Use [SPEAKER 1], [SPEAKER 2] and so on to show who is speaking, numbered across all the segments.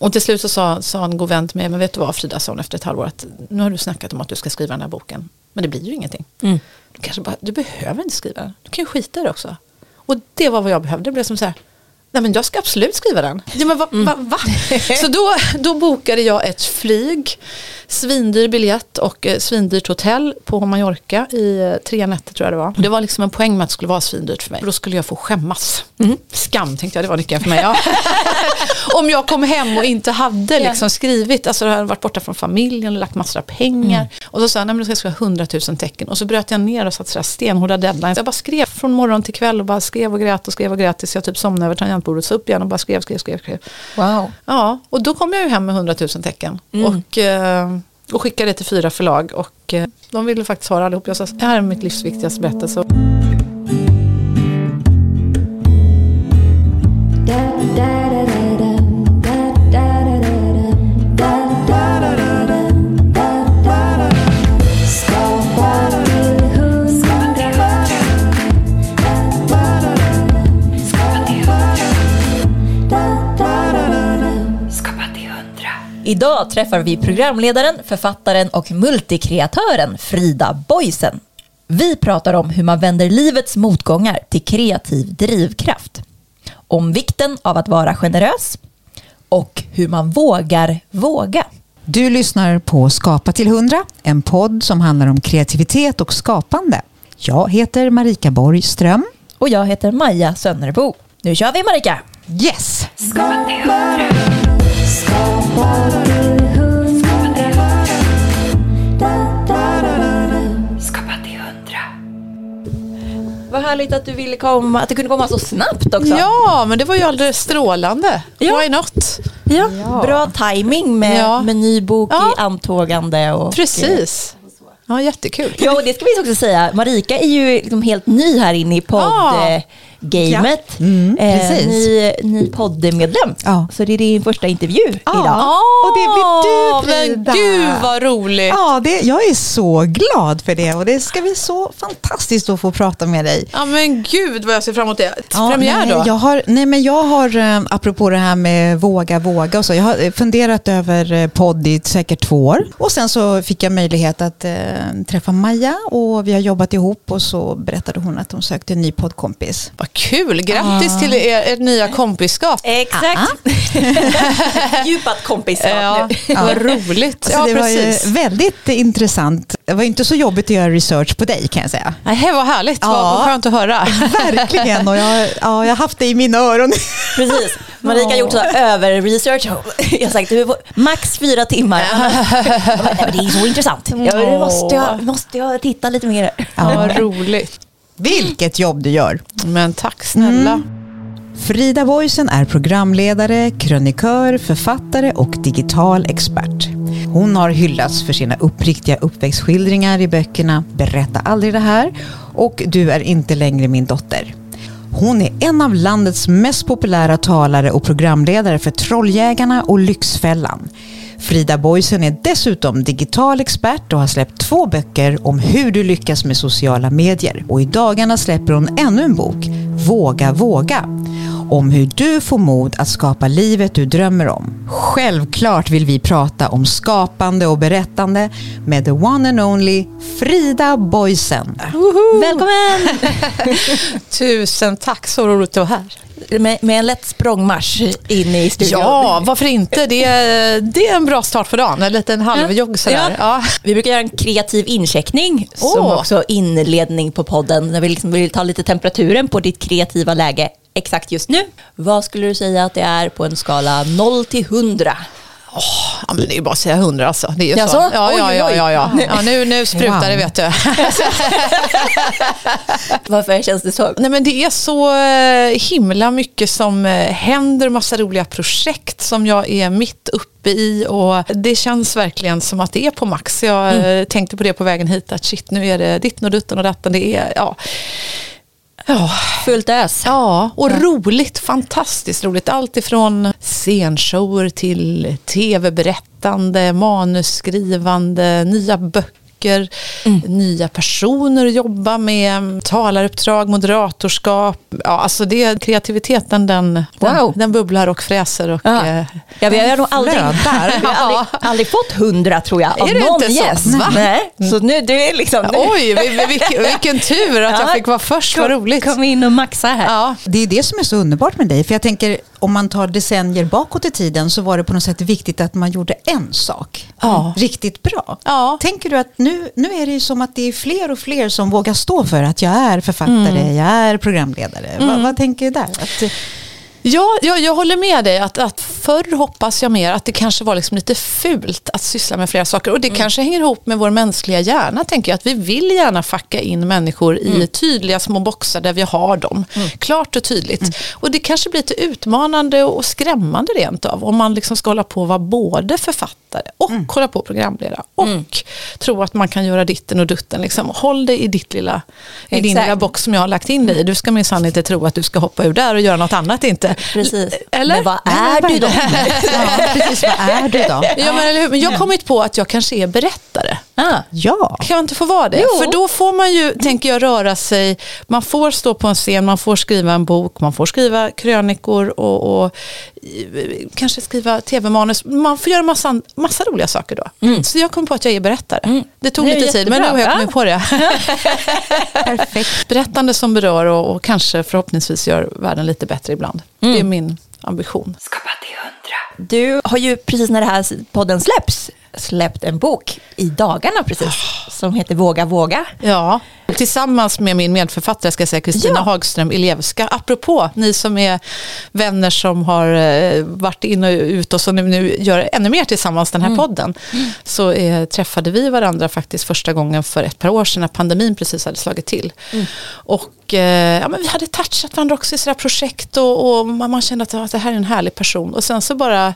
[SPEAKER 1] Och till slut så sa, sa en god vän till mig, men vet du vad Frida, sa hon efter ett halvår, att nu har du snackat om att du ska skriva den här boken. Men det blir ju ingenting.
[SPEAKER 2] Mm.
[SPEAKER 1] Du, kanske bara, du behöver inte skriva den, du kan ju skita i det också. Och det var vad jag behövde, det blev som så här, nej men jag ska absolut skriva den. Ja, men va, va, va? Så då, då bokade jag ett flyg, svindyr biljett och eh, svindyrt hotell på Mallorca i eh, tre nätter tror jag det var. Det var liksom en poäng med att det skulle vara svindyrt för mig. Då skulle jag få skämmas. Skam tänkte jag, det var nyckeln för mig. Ja. Om jag kom hem och inte hade liksom skrivit, alltså jag hade varit borta från familjen och lagt massor av pengar. Och så sa jag, nej men då ska jag skriva 100 000 tecken. Och så bröt jag ner och satte sådär stenhårda deadlines. Jag bara skrev från morgon till kväll och bara skrev och grät och skrev och grät tills jag typ somnade över tangentbordet. Så upp igen och bara skrev, skrev, skrev. skrev.
[SPEAKER 2] Wow.
[SPEAKER 1] Ja, och då kom jag ju hem med 100 000 tecken. Och, eh, och skickade det till fyra förlag. Och eh, de ville faktiskt ha det allihop. Jag sa, det här är mitt livs viktigaste berättelse.
[SPEAKER 2] Idag träffar vi programledaren, författaren och multikreatören Frida Boysen. Vi pratar om hur man vänder livets motgångar till kreativ drivkraft. Om vikten av att vara generös och hur man vågar våga.
[SPEAKER 3] Du lyssnar på Skapa till 100, en podd som handlar om kreativitet och skapande. Jag heter Marika Borgström.
[SPEAKER 2] Och jag heter Maja Sönnerbo. Nu kör vi Marika!
[SPEAKER 3] Yes!
[SPEAKER 2] Vad härligt att du ville komma, att det kunde komma så snabbt också.
[SPEAKER 1] Ja, men det var ju alldeles strålande.
[SPEAKER 2] Ja.
[SPEAKER 1] Why not?
[SPEAKER 2] Ja, Bra timing med,
[SPEAKER 1] Ja.
[SPEAKER 2] med ny bok
[SPEAKER 1] Ja.
[SPEAKER 2] i antågande. Och,
[SPEAKER 1] Precis. Ja, jättekul.
[SPEAKER 2] Ja, och det ska vi också säga. Marika är ju liksom helt ny här inne i
[SPEAKER 1] Ja.
[SPEAKER 2] Poddgamet.
[SPEAKER 3] Mm,
[SPEAKER 2] Eh, ny, ny poddmedlem.
[SPEAKER 3] Ja.
[SPEAKER 2] Så det är din första intervju idag.
[SPEAKER 3] Ja, och det blir du
[SPEAKER 1] Men
[SPEAKER 3] Frida.
[SPEAKER 1] gud vad roligt.
[SPEAKER 3] Ja, det, jag är så glad för det och det ska bli så fantastiskt att få prata med dig.
[SPEAKER 1] Ja men gud vad jag ser fram emot det.
[SPEAKER 3] Ja,
[SPEAKER 1] Premiär
[SPEAKER 3] nej,
[SPEAKER 1] då?
[SPEAKER 3] Jag har, nej, men jag har, eh, apropå det här med våga, våga och så, jag har eh, funderat över eh, podd i säkert två år. Och sen så fick jag möjlighet att eh, träffa Maja och vi har jobbat ihop och så berättade hon att hon sökte en ny poddkompis.
[SPEAKER 1] Vad kul, grattis till er, ert nya kompisskap.
[SPEAKER 2] Exakt. Djupat kompisskap
[SPEAKER 1] Ja,
[SPEAKER 2] nu.
[SPEAKER 1] vad roligt.
[SPEAKER 3] Så
[SPEAKER 1] Ja,
[SPEAKER 3] det var ju
[SPEAKER 1] precis.
[SPEAKER 3] väldigt intressant. Det var inte så jobbigt att göra research på dig kan jag säga.
[SPEAKER 1] Nej, vad härligt,
[SPEAKER 3] Ja.
[SPEAKER 1] vad, vad skönt att höra.
[SPEAKER 3] Verkligen, och jag, ja, jag har haft det i mina öron.
[SPEAKER 2] Precis. Marika har gjort så här över-research. Jag har sagt du max fyra timmar. Men det är så intressant. Jag, nu måste, jag, måste jag titta lite mer.
[SPEAKER 1] Ja, vad roligt.
[SPEAKER 3] Vilket jobb du gör.
[SPEAKER 1] Men tack snälla.
[SPEAKER 3] Frida Boysen är programledare, krönikör, författare och digital expert. Hon har hyllats för sina uppriktiga uppväxtskildringar i böckerna Berätta aldrig det här och Du är inte längre min dotter. Hon är en av landets mest populära talare och programledare för Trolljägarna och Lyxfällan. Frida Boysen är dessutom digital expert och har släppt två böcker om hur du lyckas med sociala medier. Och i dagarna släpper hon ännu en bok, Våga våga om hur du får mod att skapa livet du drömmer om. Självklart vill vi prata om skapande och berättande med the one and only Frida Boysen.
[SPEAKER 2] Välkommen!
[SPEAKER 1] Tusen tack, så roligt att vara här.
[SPEAKER 2] Med, med en lätt språngmarsch in i studion.
[SPEAKER 1] Ja, varför inte? Det är, det är en bra start på dagen, en liten halvjogg sådär. Ja.
[SPEAKER 2] Vi brukar göra en kreativ incheckning som
[SPEAKER 1] Åh.
[SPEAKER 2] också inledning på podden. När vi liksom vill ta lite temperaturen på ditt kreativa läge exakt just nu. Vad skulle du säga att det är på en skala 0 till 100?
[SPEAKER 1] Ja, men det är ju bara att säga hundra alltså. Det är ju
[SPEAKER 2] Jaså?
[SPEAKER 1] så. Ja,
[SPEAKER 2] Oj,
[SPEAKER 1] ja, ja, ja, ja. ja nu, nu sprutar
[SPEAKER 3] Wow.
[SPEAKER 1] det vet du.
[SPEAKER 2] Varför känns det så?
[SPEAKER 1] Nej men det är så eh, himla mycket som eh, händer, massa roliga projekt som jag är mitt uppe i och det känns verkligen som att det är på max. Jag eh, tänkte på det på vägen hit att shit nu är det ditten och dutten och datten. Det är, ja. Ja,
[SPEAKER 2] Fullt ös.
[SPEAKER 1] Ja, och roligt, fantastiskt roligt. Allt ifrån scenshower till tv-berättande, manusskrivande, nya böcker böcker, nya personer att jobba med, talaruppdrag, moderatorskap. Ja, alltså det, kreativiteten den,
[SPEAKER 2] Wow.
[SPEAKER 1] den, den bubblar och fräser. Och,
[SPEAKER 2] Ja.
[SPEAKER 1] eh,
[SPEAKER 2] Ja, vi har nog aldrig, vi har aldrig, aldrig fått hundra tror jag, av
[SPEAKER 1] Är det
[SPEAKER 2] någon
[SPEAKER 1] inte så?
[SPEAKER 2] gäst.
[SPEAKER 1] Va?
[SPEAKER 2] Nej, så nu, du är liksom... Nu,
[SPEAKER 1] Oj, vi- vi- vilken, vilken tur att jag
[SPEAKER 2] Ja.
[SPEAKER 1] fick vara först, vad roligt.
[SPEAKER 2] Kom in och maxa här.
[SPEAKER 1] Ja,
[SPEAKER 3] Det är det som är så underbart med dig. För jag tänker, om man tar decennier bakåt i tiden så var det på något sätt viktigt att man gjorde en sak
[SPEAKER 1] Ja.
[SPEAKER 3] riktigt bra.
[SPEAKER 1] Ja.
[SPEAKER 3] Tänker du att nu, nu är det ju som att det är fler och fler som vågar stå för att jag är författare, jag är programledare. Vad, vad tänker du där? Att,
[SPEAKER 1] Ja, jag, jag håller med dig. Att, att förr hoppas jag mer att det kanske var liksom lite fult att syssla med flera saker. Och det kanske hänger ihop med vår mänskliga hjärna, tänker jag. Att vi vill gärna facka in människor i tydliga små boxar där vi har dem. Klart och tydligt. Och det kanske blir lite utmanande och skrämmande rent av. Om man liksom ska hålla på att vara både författare och hålla på och programledare. Och tro att man kan göra ditten och dutten. Liksom. Håll dig i, ditt lilla, i din lilla box som jag har lagt in dig i. Du ska minsann inte tro att du ska hoppa ur där och göra något annat inte.
[SPEAKER 2] Precis.
[SPEAKER 1] Eller?
[SPEAKER 2] Men vad är du då?
[SPEAKER 3] ja, precis, vad är du då?
[SPEAKER 1] Ja, men, eller hur? men jag har kommit på att jag kanske är berättare.
[SPEAKER 2] Ah.
[SPEAKER 3] Ja,
[SPEAKER 1] Kan jag inte få vara det?
[SPEAKER 2] Jo.
[SPEAKER 1] För då får man ju, tänker jag, röra sig. Man får stå på en scen, man får skriva en bok, man får skriva krönikor och, och kanske skriva tv-manus. Man får göra massa, massa roliga saker då. Så jag kom på att jag är berättare. Det tog
[SPEAKER 2] Det
[SPEAKER 1] lite tid, men nu har jag kommit på det.
[SPEAKER 3] perfekt.
[SPEAKER 1] Berättande som berör och, och kanske förhoppningsvis gör världen lite bättre ibland. Det är min ambition.
[SPEAKER 2] Du har ju precis när det här podden släpps släppt en bok i dagarna precis som heter Våga våga.
[SPEAKER 1] Ja, tillsammans med min medförfattare ska jag säga Kristina
[SPEAKER 2] Ja.
[SPEAKER 1] Hagström Ilevska. Apropå ni som är vänner som har eh, varit in och ut och som nu, gör ännu mer tillsammans den här podden. Så eh, träffade vi varandra faktiskt första gången för ett par år sedan när pandemin precis hade slagit till. Och eh, ja, men vi hade touchat varandra också i sådana projekt och, och man, kände att ja, det här är en härlig person. Och sen så bara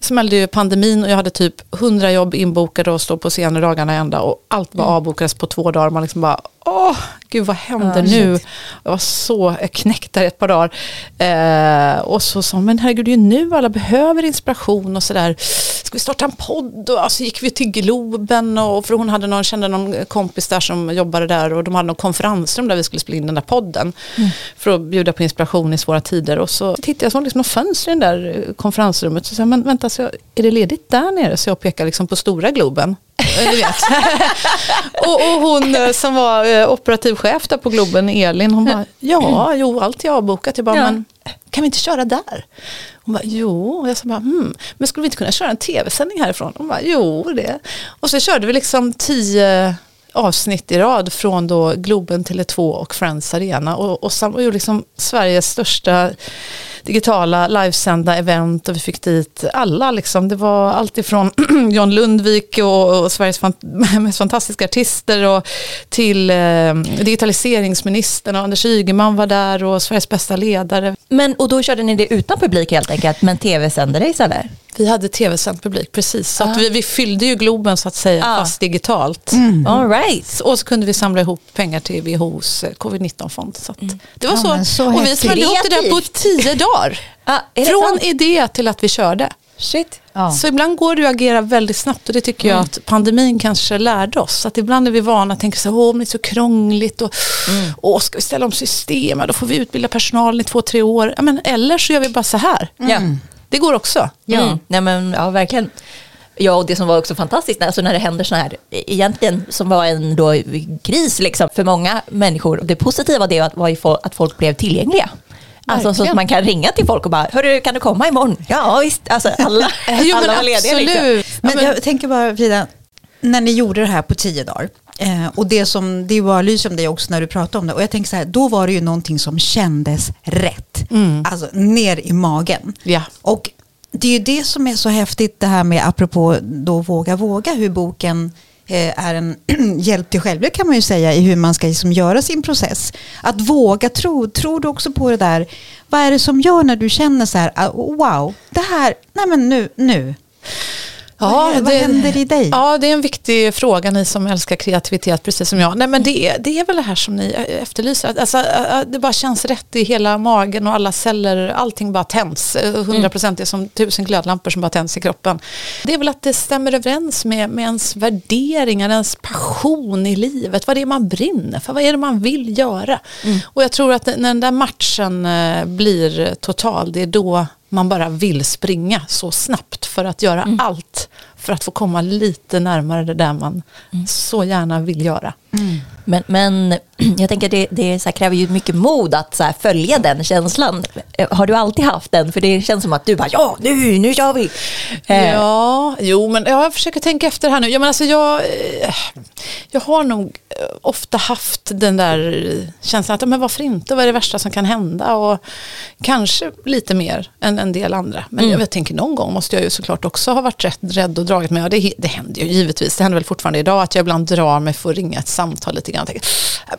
[SPEAKER 1] smällde ju pandemin och jag hade typ 100 jobb inbokade och stod på scenen dagarna ända och allt var avbokades på två dagar. Man liksom bara, åh, gud vad händer
[SPEAKER 2] Ah,
[SPEAKER 1] nu? Jag var så knäckt där ett par dagar. Eh, och så sa men herregud, det är ju nu alla behöver inspiration och sådär. Ska vi starta en podd? Och så gick vi till Globen och för hon hade någon, kände någon kompis där som jobbade där och de hade någon konferensrum där vi skulle spela in den där podden. För att bjuda på inspiration i svåra tider. Och så tittade jag, så liksom någon fönster i det där konferensrummet. Så sa jag, men vänta, så är det ledigt där nere? Så jag pekar liksom på stora Globen. Du vet. och, och hon eh, som var eh, operativ chef där på Globen, Elin, hon bara, ja, jo, allt är avbokat. Jag bara,
[SPEAKER 2] Ja.
[SPEAKER 1] men kan vi inte köra där? Hon bara, jo. Och jag sa bara, hmm, men skulle vi inte kunna köra en tv-sändning härifrån? Hon bara, jo, det. Och så körde vi liksom tio avsnitt i rad från då Globen, Tele2 och Friends Arena och, och, sam, och liksom Sveriges största digitala livesända event och vi fick dit alla liksom. Det var allt ifrån John Lundvik och, och Sveriges fan, mest fantastiska artister och till eh, digitaliseringsministern och Anders Ygeman var där och Sveriges bästa ledare.
[SPEAKER 2] Men, och då körde ni det utan publik helt enkelt, men tv-sände det istället?
[SPEAKER 1] Vi hade tv-sänd publik, precis. Så
[SPEAKER 2] Ah.
[SPEAKER 1] vi, vi fyllde ju Globen så att säga,
[SPEAKER 2] Ah.
[SPEAKER 1] fast digitalt.
[SPEAKER 2] All right.
[SPEAKER 1] Och så kunde vi samla ihop pengar till WHOs eh, covid-19-fond. Så att det var
[SPEAKER 3] Ja,
[SPEAKER 1] så.
[SPEAKER 3] så
[SPEAKER 1] och vi smällde ihop det där på tio dagar.
[SPEAKER 2] Ah,
[SPEAKER 1] Från idé till att vi körde.
[SPEAKER 2] Shit.
[SPEAKER 3] Ja.
[SPEAKER 1] Så ibland går det att agera väldigt snabbt och det tycker jag att pandemin kanske lärde oss. Att ibland är vi vana att tänka så här, åh men det är så krångligt och åh, ska vi ställa om system, Ja, då får vi utbilda personal i två, tre år. Ja, men, eller så gör vi bara så här.
[SPEAKER 2] Ja.
[SPEAKER 1] Det går också.
[SPEAKER 2] Ja. Mm. Nej, men, ja, verkligen. Ja, och det som var också fantastiskt, alltså när det händer så här, egentligen som var en då kris liksom, för många människor. Det positiva det var ju att folk blev tillgängliga. Alltså så att man kan ringa till folk och bara, hörru kan du komma imorgon? Ja visst, alltså alla,
[SPEAKER 1] Jo,
[SPEAKER 2] alla
[SPEAKER 1] men
[SPEAKER 2] var lediga. Liksom.
[SPEAKER 1] absolut.
[SPEAKER 3] Men,
[SPEAKER 1] Ja, men-
[SPEAKER 3] jag tänker bara Frida, när ni gjorde det här på tio dagar, eh, och det som, det var lys om dig också när du pratade om det, och jag tänker så här, då var det ju någonting som kändes rätt. Alltså ner i magen.
[SPEAKER 1] Ja.
[SPEAKER 3] Och det är ju det som är så häftigt det här med, apropå då Våga våga, hur boken eh, är en hjälp till självhjälp kan man ju säga i hur man ska liksom göra sin process. Att våga tro, tror du också på det där, vad är det som gör när du känner så här, ah, wow, det här, nej men nu, nu. Ja, vad, vad händer i dig?
[SPEAKER 1] Ja, det är en viktig fråga ni som älskar kreativitet precis som jag. Nej, men det, är, det är väl det här som ni efterlyser. Alltså, det bara känns rätt i hela magen och alla celler, allting bara tänds. 100% mm. är som tusen glödlampor som bara tänds i kroppen. Det är väl att det stämmer överens med, med ens värderingar, ens passion i livet. Vad det är man brinner för, vad är det man vill göra. Mm. Och jag tror att när den där matchen eh, blir total, det är då man bara vill springa så snabbt för att göra mm. allt för att få komma lite närmare det där man mm. så gärna vill göra.
[SPEAKER 2] Mm. Men, men jag tänker att det, det så kräver ju mycket mod att så följa den känslan. Har du alltid haft den? För det känns som att du bara, ja nu, nu kör vi.
[SPEAKER 1] Eh. Ja, jo men jag försöker tänka efter här nu. Ja, men alltså jag, eh, jag har nog eh, ofta haft den där känslan att, men varför inte, vad är det värsta som kan hända? Och kanske lite mer än en del andra. Men mm. jag tänker någon gång måste jag ju såklart också ha varit rätt rädd och dragit mig. Och det, det händer ju givetvis, det händer väl fortfarande idag att jag ibland drar mig för att ringa ett samtal lite grann. Tänker,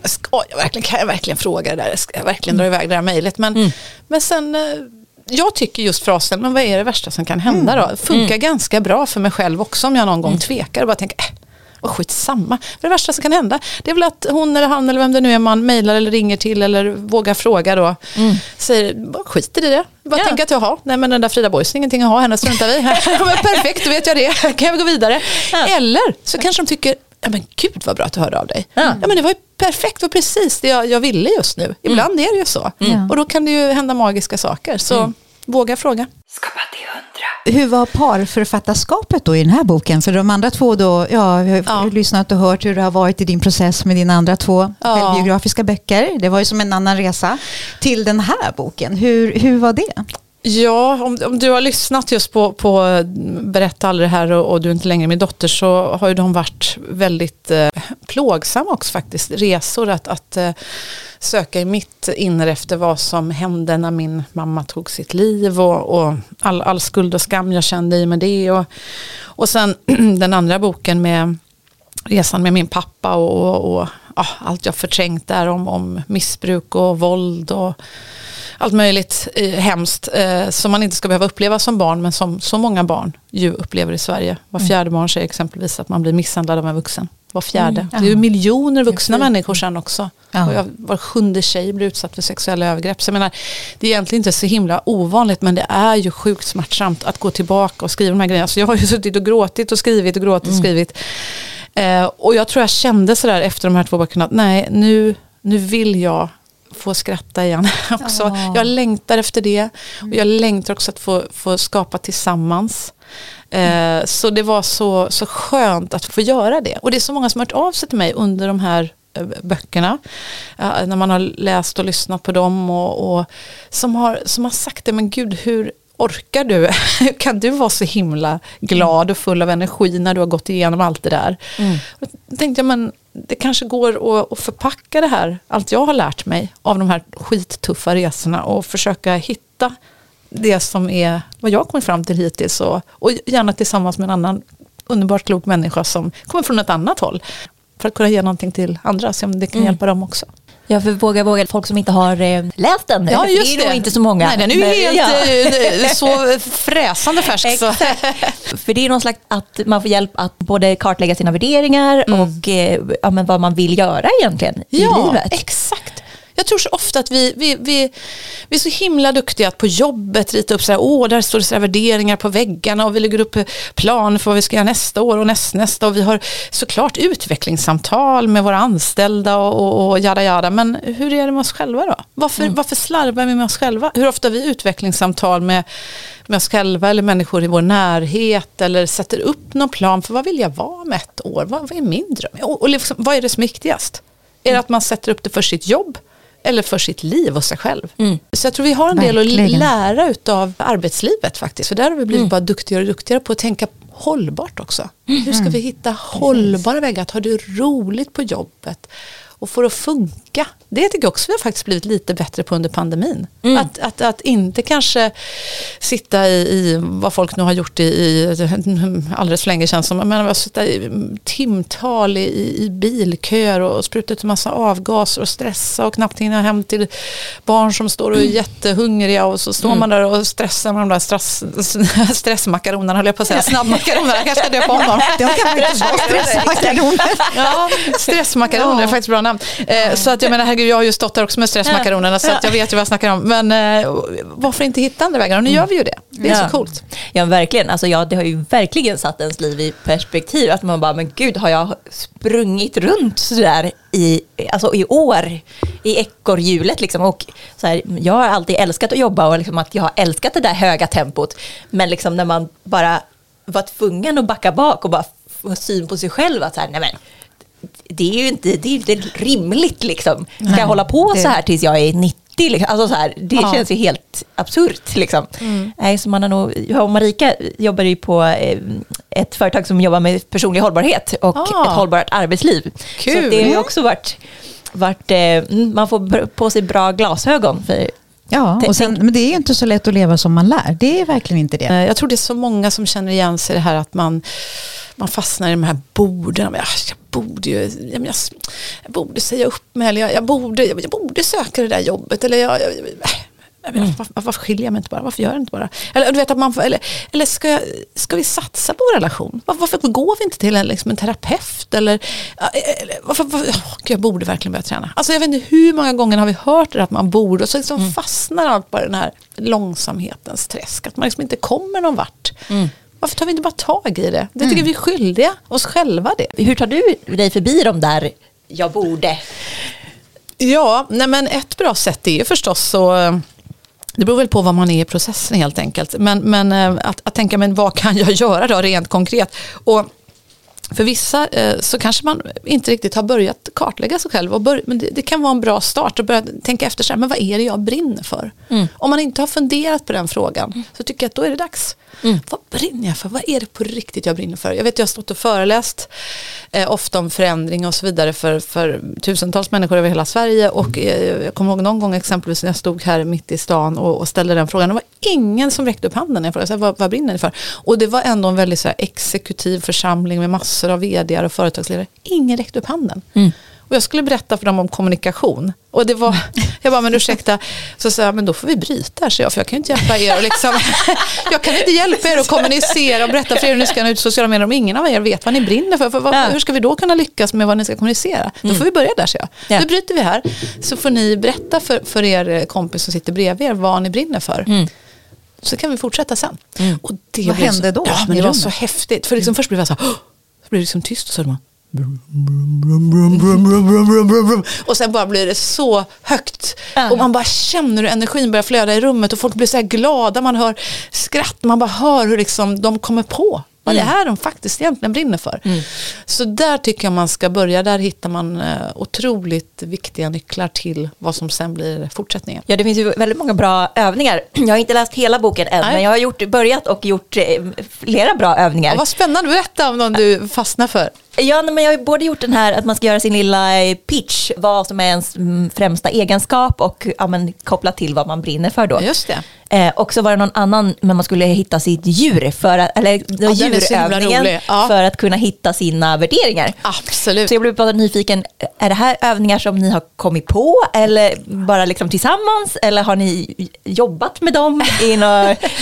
[SPEAKER 1] ska jag verkligen, kan jag verkligen fråga det där? Ska jag verkligen mm. dra iväg det där mejlet? Men, mm. men sen, eh, jag tycker just frasen, men vad är det värsta som kan hända då? Mm. Funkar mm. ganska bra för mig själv också om jag någon gång mm. tvekar och bara tänker, äh, och skitsamma. Det värsta som kan hända det är väl att hon eller han eller vem det nu är man mejlar eller ringer till eller vågar fråga då. Mm. Säger, bara skiter i det. Bara ja. tänker att jaha, nej men den där Frida Boys, ingenting att ha, henne struntar vi Perfekt, då vet jag det, kan jag gå vidare. Ja. Eller så kanske de tycker, ja men gud vad bra att du hörde av dig. Ja. ja men det var ju perfekt, och precis det jag, jag ville just nu. Ibland mm. är det ju så. Mm. Och då kan det ju hända magiska saker. Så mm. våga fråga. Skapa.
[SPEAKER 3] Hur var parförfattarskapet då i den här boken? För de andra två då, ja, jag har ja. lyssnat och hört hur det har varit i din process med dina andra två ja. självbiografiska böcker. Det var ju som en annan resa till den här boken. Hur, hur var det?
[SPEAKER 1] Ja, om, om du har lyssnat just på, på Berätta aldrig här och, och, du är inte längre min dotter så har ju de varit väldigt eh, plågsamma också faktiskt. Resor att, att eh, söka i mitt inre efter vad som hände när min mamma tog sitt liv och, och all, all skuld och skam jag kände i med det. Och, och sen den andra boken med resan med min pappa och, och, och ja, allt jag förträngt där om, om missbruk och våld och allt möjligt eh, hemskt eh, som man inte ska behöva uppleva som barn men som så många barn ju upplever i Sverige. Var mm. fjärde barn säger exempelvis att man blir misshandlad av en vuxen. Var fjärde. Mm. Det är ju miljoner vuxna människor sen också. Ja. Och jag, var sjunde tjej blir utsatt för sexuella övergrepp. Så jag menar, det är egentligen inte så himla ovanligt men det är ju sjukt smärtsamt att gå tillbaka och skriva de här grejerna. Så jag har ju suttit och gråtit och skrivit och gråtit och mm. skrivit. Eh, och jag tror jag kände sådär efter de här två böckerna att nej nu, nu vill jag få skratta igen också. Oh. Jag längtar efter det och jag längtar också att få, få skapa tillsammans. Eh, så det var så, så skönt att få göra det. Och det är så många som har hört av sig till mig under de här eh, böckerna. När man har läst och lyssnat på dem och, och, som, har, som har sagt det, men gud hur orkar du? kan du vara så himla glad och full av energi när du har gått igenom allt det där? Mm. Då tänkte jag, men det kanske går att, att förpacka det här, allt jag har lärt mig av de här skittuffa resorna och försöka hitta det som är vad jag kommit fram till hittills och, och gärna tillsammans med en annan underbart klok människa som kommer från ett annat håll för att kunna ge någonting till andra, så om det kan mm. hjälpa dem också.
[SPEAKER 2] Ja, för Våga Våga, folk som inte har eh, läst den.
[SPEAKER 1] Ja, just det är
[SPEAKER 2] det. nog inte så många.
[SPEAKER 1] Nej, den är ju helt ja. Eh, så fräsande färsk. Så.
[SPEAKER 2] för det är någon slags att man får hjälp att både kartlägga sina värderingar mm. och eh, ja, men vad man vill göra egentligen i
[SPEAKER 1] ja,
[SPEAKER 2] livet.
[SPEAKER 1] exakt. Jag tror så ofta att vi, vi, vi, vi är så himla duktiga att på jobbet rita upp så här, åh, där står det så här värderingar på väggarna och vi lägger upp plan för vad vi ska göra nästa år och näst, nästa och vi har såklart utvecklingssamtal med våra anställda och, och, och jada jada, men hur är det med oss själva då? Varför, mm. varför slarvar vi med oss själva? Hur ofta har vi utvecklingssamtal med, med oss själva eller människor i vår närhet eller sätter upp någon plan för vad vill jag vara om ett år? Vad, vad är min dröm? Och, och liksom, vad är det som är viktigast? Är det att man sätter upp det för sitt jobb? Eller för sitt liv och sig själv. Mm. Så jag tror vi har en del att lära av arbetslivet faktiskt. För där har vi blivit mm. bara duktigare och duktigare på att tänka hållbart också. Hur ska vi hitta hållbara vägar att ha det roligt på jobbet och få det att funka tänka. Det tycker jag också vi har faktiskt blivit lite bättre på under pandemin.
[SPEAKER 2] Mm.
[SPEAKER 1] Att, att, att inte kanske sitta i, i vad folk nu har gjort i, i alldeles för länge känns som, men att sitta i timtal i, i bilköer och spruta ut en massa avgaser och stressa och knappt hinna hem till barn som står och är jättehungriga och så står man där och stressar med de där stress, stressmakaronerna höll jag på att säga, snabbmakaronerna, jag kanske ska döpa om dem.
[SPEAKER 3] De kan stressmakaroner.
[SPEAKER 1] Ja, stressmakaroner är faktiskt bra namn. Eh, så att jag menar, herregud, jag har ju stått där också med stressmakaronerna så att jag vet ju vad jag snackar om. Men eh, varför inte hitta andra vägar? Och nu gör vi ju det. Det är
[SPEAKER 2] Ja.
[SPEAKER 1] så coolt.
[SPEAKER 2] Ja verkligen, alltså, ja, det har ju verkligen satt ens liv i perspektiv. Att man bara, men gud har jag sprungit runt sådär i, alltså, i år i ekorrhjulet liksom. Och så här, jag har alltid älskat att jobba och liksom att jag har älskat det där höga tempot. Men liksom när man bara var tvungen att backa bak och bara få syn på sig själv att så här, nej men det är ju inte, det är inte rimligt liksom. Ska jag hålla på
[SPEAKER 3] det-
[SPEAKER 2] så här tills jag är 90? Liksom? Alltså så här, det
[SPEAKER 1] Ja.
[SPEAKER 2] känns ju helt absurt. Liksom. Nej, så man har nog, jag och Marika jobbar ju på eh, ett företag som jobbar med personlig hållbarhet och
[SPEAKER 1] Ah.
[SPEAKER 2] ett hållbart arbetsliv.
[SPEAKER 1] Kul.
[SPEAKER 2] Så det har ju också varit, varit eh, mm, man får på sig bra glasögon. För,
[SPEAKER 3] Ja, och sen, men det är ju inte så lätt att leva som man lär. Det är verkligen inte det.
[SPEAKER 1] Jag tror det är så många som känner igen sig i det här att man, man fastnar i de här borden. Jag, jag, borde ju, jag, jag, jag borde säga upp mig eller jag, jag, borde, jag, borde söka det där jobbet. Eller jag, menar, varför, varför skiljer jag mig inte bara? Varför gör jag inte bara? Eller, du vet, att man, får- eller, eller ska, jag, ska vi satsa på vår relation? Varför, varför går vi inte till en, liksom, en terapeut? Eller, eller varför, varför, Gud, jag borde verkligen börja träna. Alltså, jag vet inte hur många gånger har vi hört det att man borde och så liksom fastnar allt i den här långsamhetens träsk. Att man liksom inte kommer någon vart. Varför tar vi inte bara tag i det? Det tycker vi är skyldiga oss själva det.
[SPEAKER 2] hur tar du dig förbi de där jag borde?
[SPEAKER 1] Ja, nej men ett bra sätt är ju förstås så det beror väl på vad man är i processen helt enkelt. Men, men eh, att, att tänka, men vad kan jag göra då rent konkret? Och för vissa eh, så kanske man inte riktigt har börjat kartlägga sig själv. Bör, men det, det kan vara en bra start att börja tänka efter, så här, men vad är det jag brinner för? Om man inte har funderat på den frågan så tycker jag att då är det dags. Vad brinner jag för? Vad är det på riktigt jag brinner för? Jag vet jag har stått och föreläst eh, ofta om förändring och så vidare för, för tusentals människor över hela Sverige. Och eh, jag kommer ihåg någon gång exempelvis när jag stod här mitt i stan och, och ställde den frågan. Det var ingen som räckte upp handen när jag frågade så här, vad, vad brinner ni för? Och det var ändå en väldigt så här, exekutiv församling med massor av vd och företagsledare. Ingen räckte upp handen. Och jag skulle berätta för dem om kommunikation. Och det var, jag bara, men ursäkta, så sa jag, men då får vi bryta så jag, för jag kan ju inte hjälpa er. Och liksom, jag kan inte hjälpa er att kommunicera och berätta för er hur ni ska nå ut sociala medier om ingen av er vet vad ni brinner för. för vad. Hur ska vi då kunna lyckas med vad ni ska kommunicera? Då får vi börja där, så jag.
[SPEAKER 2] Ja.
[SPEAKER 1] Då bryter vi här, så får ni berätta för, för er kompis som sitter bredvid er vad ni brinner för. Så kan vi fortsätta sen. Och det
[SPEAKER 3] Vad hände
[SPEAKER 1] så,
[SPEAKER 3] då
[SPEAKER 1] Ja, men det var så häftigt. För liksom först blev jag så här! Så blev det liksom tyst och så man och sen bara blir det så högt. Och man bara känner hur energin börjar flöda i rummet och folk blir så här glada. Man hör skratt, man bara hör hur liksom de kommer på vad det är de faktiskt egentligen brinner för. Så där tycker jag man ska börja. Där hittar man eh, otroligt viktiga nycklar till vad som sen blir fortsättningen.
[SPEAKER 2] Ja, det finns ju väldigt många bra övningar. Jag har inte läst hela boken än,
[SPEAKER 1] Nej.
[SPEAKER 2] men jag har gjort, börjat och gjort eh, flera bra övningar.
[SPEAKER 1] Ja, vad spännande, berätta om någon du fastnar för.
[SPEAKER 2] Ja, men jag har både gjort den här att man ska göra sin lilla eh, pitch, vad som är ens mm, främsta egenskap och ja, men, kopplat till vad man brinner för då.
[SPEAKER 1] Just det.
[SPEAKER 2] Eh, och så var det någon annan, men man skulle hitta sitt djur, för att, eller
[SPEAKER 1] himla
[SPEAKER 2] djurövningen.
[SPEAKER 1] Ja.
[SPEAKER 2] för att kunna hitta sina värderingar.
[SPEAKER 1] Absolut.
[SPEAKER 2] Så jag blev bara nyfiken, är det här övningar som ni har kommit på eller bara liksom tillsammans? Eller har ni jobbat med dem?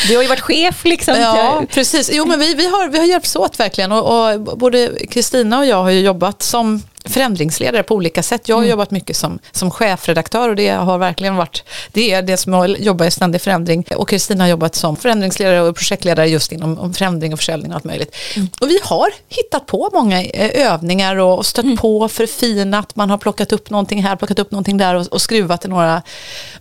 [SPEAKER 2] Du har ju varit chef liksom.
[SPEAKER 1] Ja, precis. Jo, men vi, vi, har, vi har hjälpts åt verkligen. Och, och både Kristina och jag har ju jobbat som förändringsledare på olika sätt. Jag har jobbat mycket som, som chefredaktör och det har verkligen varit det är det som jag jobbar i ständig förändring. Och Kristina har jobbat som förändringsledare och projektledare just inom om förändring och försäljning och allt möjligt. Och vi har hittat på många eh, övningar och, stött på, förfinat. Man har plockat upp någonting här, plockat upp någonting där och, och skruvat i några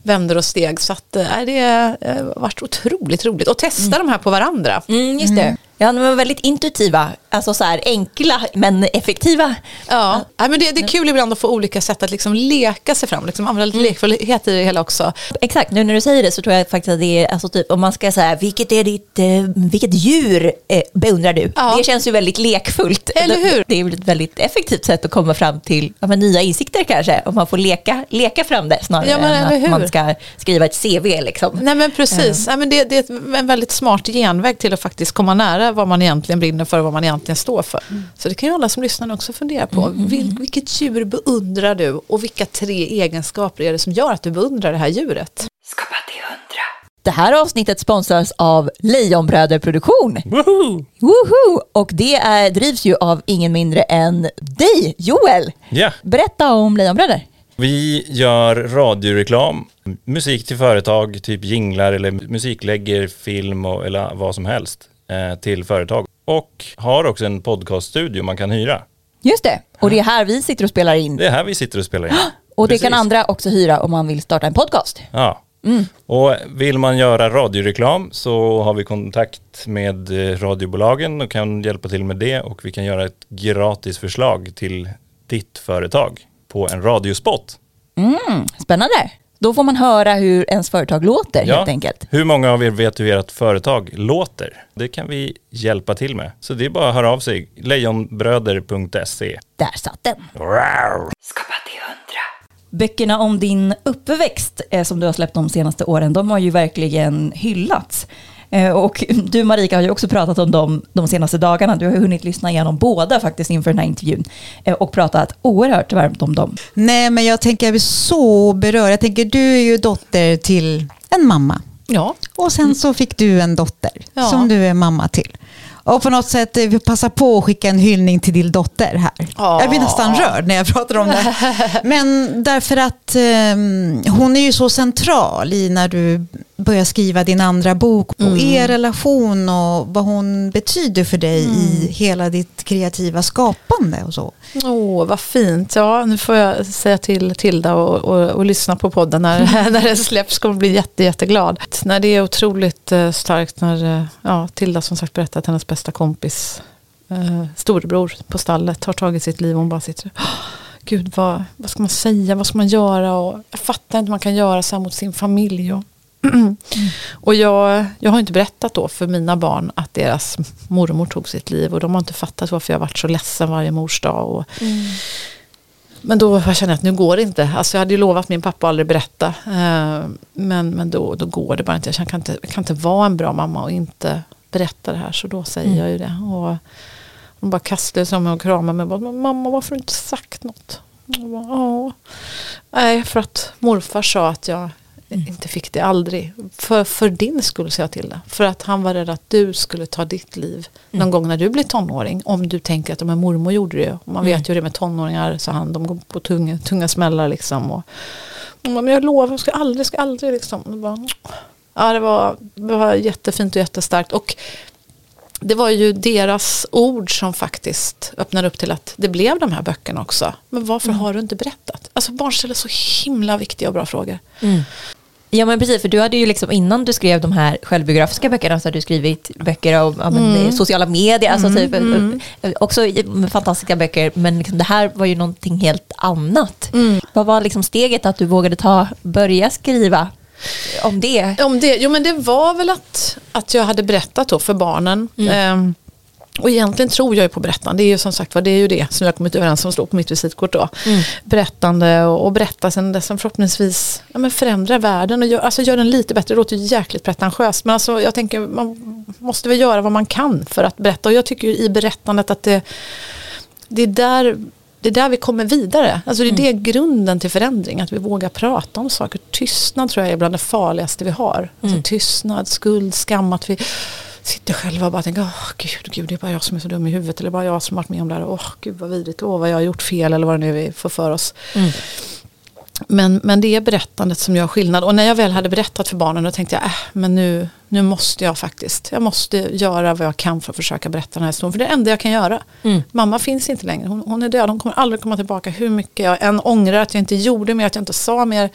[SPEAKER 1] vändor och steg. Så att, eh, det har varit otroligt roligt. Och testa de här på varandra.
[SPEAKER 2] Mm, just det. Ja, de var väldigt intuitiva, alltså så här enkla men effektiva.
[SPEAKER 1] Ja, Nej, men det, det är kul ibland att få olika sätt att liksom leka sig fram, liksom använda lite lekfullhet i det hela också.
[SPEAKER 2] Exakt, nu när du säger det så tror jag faktiskt att det är, alltså typ, om man ska säga, vilket är ditt, eh, vilket djur eh, beundrar du?
[SPEAKER 1] Ja.
[SPEAKER 2] Det känns ju väldigt lekfullt.
[SPEAKER 1] Eller hur?
[SPEAKER 2] Det, är ett väldigt effektivt sätt att komma fram till ja, nya insikter kanske, om man får leka, leka fram det snarare
[SPEAKER 1] Ja, men
[SPEAKER 2] än att man ska skriva ett CV liksom.
[SPEAKER 1] Nej men precis, Nej, men det, det är en väldigt smart genväg till att faktiskt komma nära vad man egentligen brinner för och vad man egentligen står för. Så det kan ju alla som lyssnar också fundera på. Vil, vilket djur beundrar du och vilka tre egenskaper är det som gör att du beundrar det här djuret?
[SPEAKER 2] Skapa till hundra. Det här avsnittet sponsras av Lejonbröder Produktion.
[SPEAKER 4] Woho!
[SPEAKER 2] Woho! Och det är, drivs ju av ingen mindre än dig, Joel.
[SPEAKER 4] Ja,
[SPEAKER 2] Berätta om Lejonbröder.
[SPEAKER 4] vi gör radioreklam, musik till företag, typ jinglar eller musiklägger, film och, eller vad som helst till företag. Och har också en podcaststudio man kan hyra.
[SPEAKER 2] Just det, och det är här vi sitter och spelar in.
[SPEAKER 4] Det är här vi sitter och spelar in.
[SPEAKER 2] Och det
[SPEAKER 4] Precis.
[SPEAKER 2] kan andra också hyra om man vill starta en podcast.
[SPEAKER 4] Ja. Och vill man göra radioreklam så har vi kontakt med eh, radiobolagen och kan hjälpa till med det och vi kan göra ett gratis förslag till ditt företag på en radiospot.
[SPEAKER 2] Mm, spännande. Då får man höra hur ens företag låter helt enkelt.
[SPEAKER 4] Hur många av er vet hur ert företag låter? Det kan vi hjälpa till med. Så det är bara att höra av sig. Lejonbröder.se
[SPEAKER 2] Där satt den.
[SPEAKER 4] Wow.
[SPEAKER 2] Böckerna om din uppväxt som du har släppt de senaste åren, de har ju verkligen hyllats. Eh, och du Marika har ju också pratat om dem de senaste dagarna. Du har hunnit lyssna igenom båda faktiskt inför den här intervjun eh, och pratat oerhört varmt om dem.
[SPEAKER 3] Nej, men jag tänker jag vill så beröra. Jag tänker du är ju dotter till en mamma.
[SPEAKER 1] Ja,
[SPEAKER 3] Och sen så fick du en dotter
[SPEAKER 1] Ja.
[SPEAKER 3] som du är mamma till. Och på något sätt eh, vi passar på att skicka en hyllning till din dotter här.
[SPEAKER 1] Ja.
[SPEAKER 3] Jag blir nästan rörd när jag pratar om det. Men därför att eh, hon är ju så central i när du börjar skriva din andra bok och er relation och vad hon betyder för dig i hela ditt kreativa skapande och så.
[SPEAKER 1] Åh, vad fint. Ja, nu får jag säga till Tilda och, och, och lyssna på podden när, när den släpps. Kommer bli jätte, jätteglad. När det är otroligt eh, starkt när eh, ja, Tilda som sagt berättar att hennes bästa kompis eh, storebror på stallet har tagit sitt liv och hon bara sitter "Åh, Gud, vad, vad ska man säga? Vad ska man göra? Och jag fattar inte hur man kan göra så här mot sin familj. Och, och jag, jag har inte berättat då för mina barn att deras mormor tog sitt liv och de har inte fattat varför jag har varit så ledsen varje mors dag. Och, Men då kände jag att nu går det inte. Alltså jag hade ju lovat min pappa att aldrig berätta. Eh, men men då, då går det bara inte. Jag kan inte. Jag kan inte vara en bra mamma och inte berätta det här. Så då säger jag ju det. Och de bara kastade sig om mig och kramade mig. Bara, "Men Mamma varför har du inte sagt något? Jag. Nej för att morfar sa att jag inte fick det aldrig. För, för din skull sa jag till det. För att han var rädd att du skulle ta ditt liv någon gång när du blir tonåring. Om du tänker att men mormor gjorde det. Och man vet ju det med tonåringar. Så han, de går på tunga, tunga smällar liksom. Och, men jag lovar, jag ska aldrig, ska aldrig liksom. Och bara, ja, det var, det var jättefint och jättestarkt. Och det var ju deras ord som faktiskt öppnade upp till att det blev de här böckerna också. Men varför har du inte berättat? Alltså barn ställer så himla viktiga och bra frågor.
[SPEAKER 2] Ja men precis, för du hade ju liksom innan du skrev de här självbiografiska böckerna så hade du skrivit böcker om ja,
[SPEAKER 1] Mm.
[SPEAKER 2] eh, sociala medier, alltså typ, eh, också eh, fantastiska böcker, men liksom, det här var ju någonting helt annat.
[SPEAKER 1] Mm.
[SPEAKER 2] Vad var liksom steget att du vågade ta, börja skriva om det?
[SPEAKER 1] Om det, jo men det var väl att, att jag hade berättat då för barnen. Ehm, och egentligen tror jag ju på berättande. Det är ju som sagt vad det är ju det som jag kommit överens om står på mitt visitkort då. Berättande och, och berättelsen som förhoppningsvis ja, men förändrar världen och gör, alltså gör den lite bättre. Det låter ju jäkligt pretentiöst men alltså jag tänker man måste väl göra vad man kan för att berätta. Och jag tycker ju i berättandet att det, det är där det är där vi kommer vidare. Alltså det är det grunden till förändring. Att vi vågar prata om saker. Tystnad tror jag är bland det farligaste vi har. Alltså tystnad, skuld, skam. Att vi sitter själva och bara tänker, åh gud, gud, det är bara jag som är så dum i huvudet. Eller bara jag som har varit med om det här. Åh gud vad vidrigt. Åh vad jag har gjort fel. Eller vad det nu är vi får för oss. Men, men det är berättandet som gör skillnad. Och när jag väl hade berättat för barnen då tänkte jag, äh, men nu, nu måste jag faktiskt. Jag måste göra vad jag kan för att försöka berätta den här historien. För det är det enda jag kan göra. Mamma finns inte längre. Hon, hon är död. Hon kommer aldrig komma tillbaka. Hur mycket jag än ångrar att jag inte gjorde mer, att jag inte sa mer.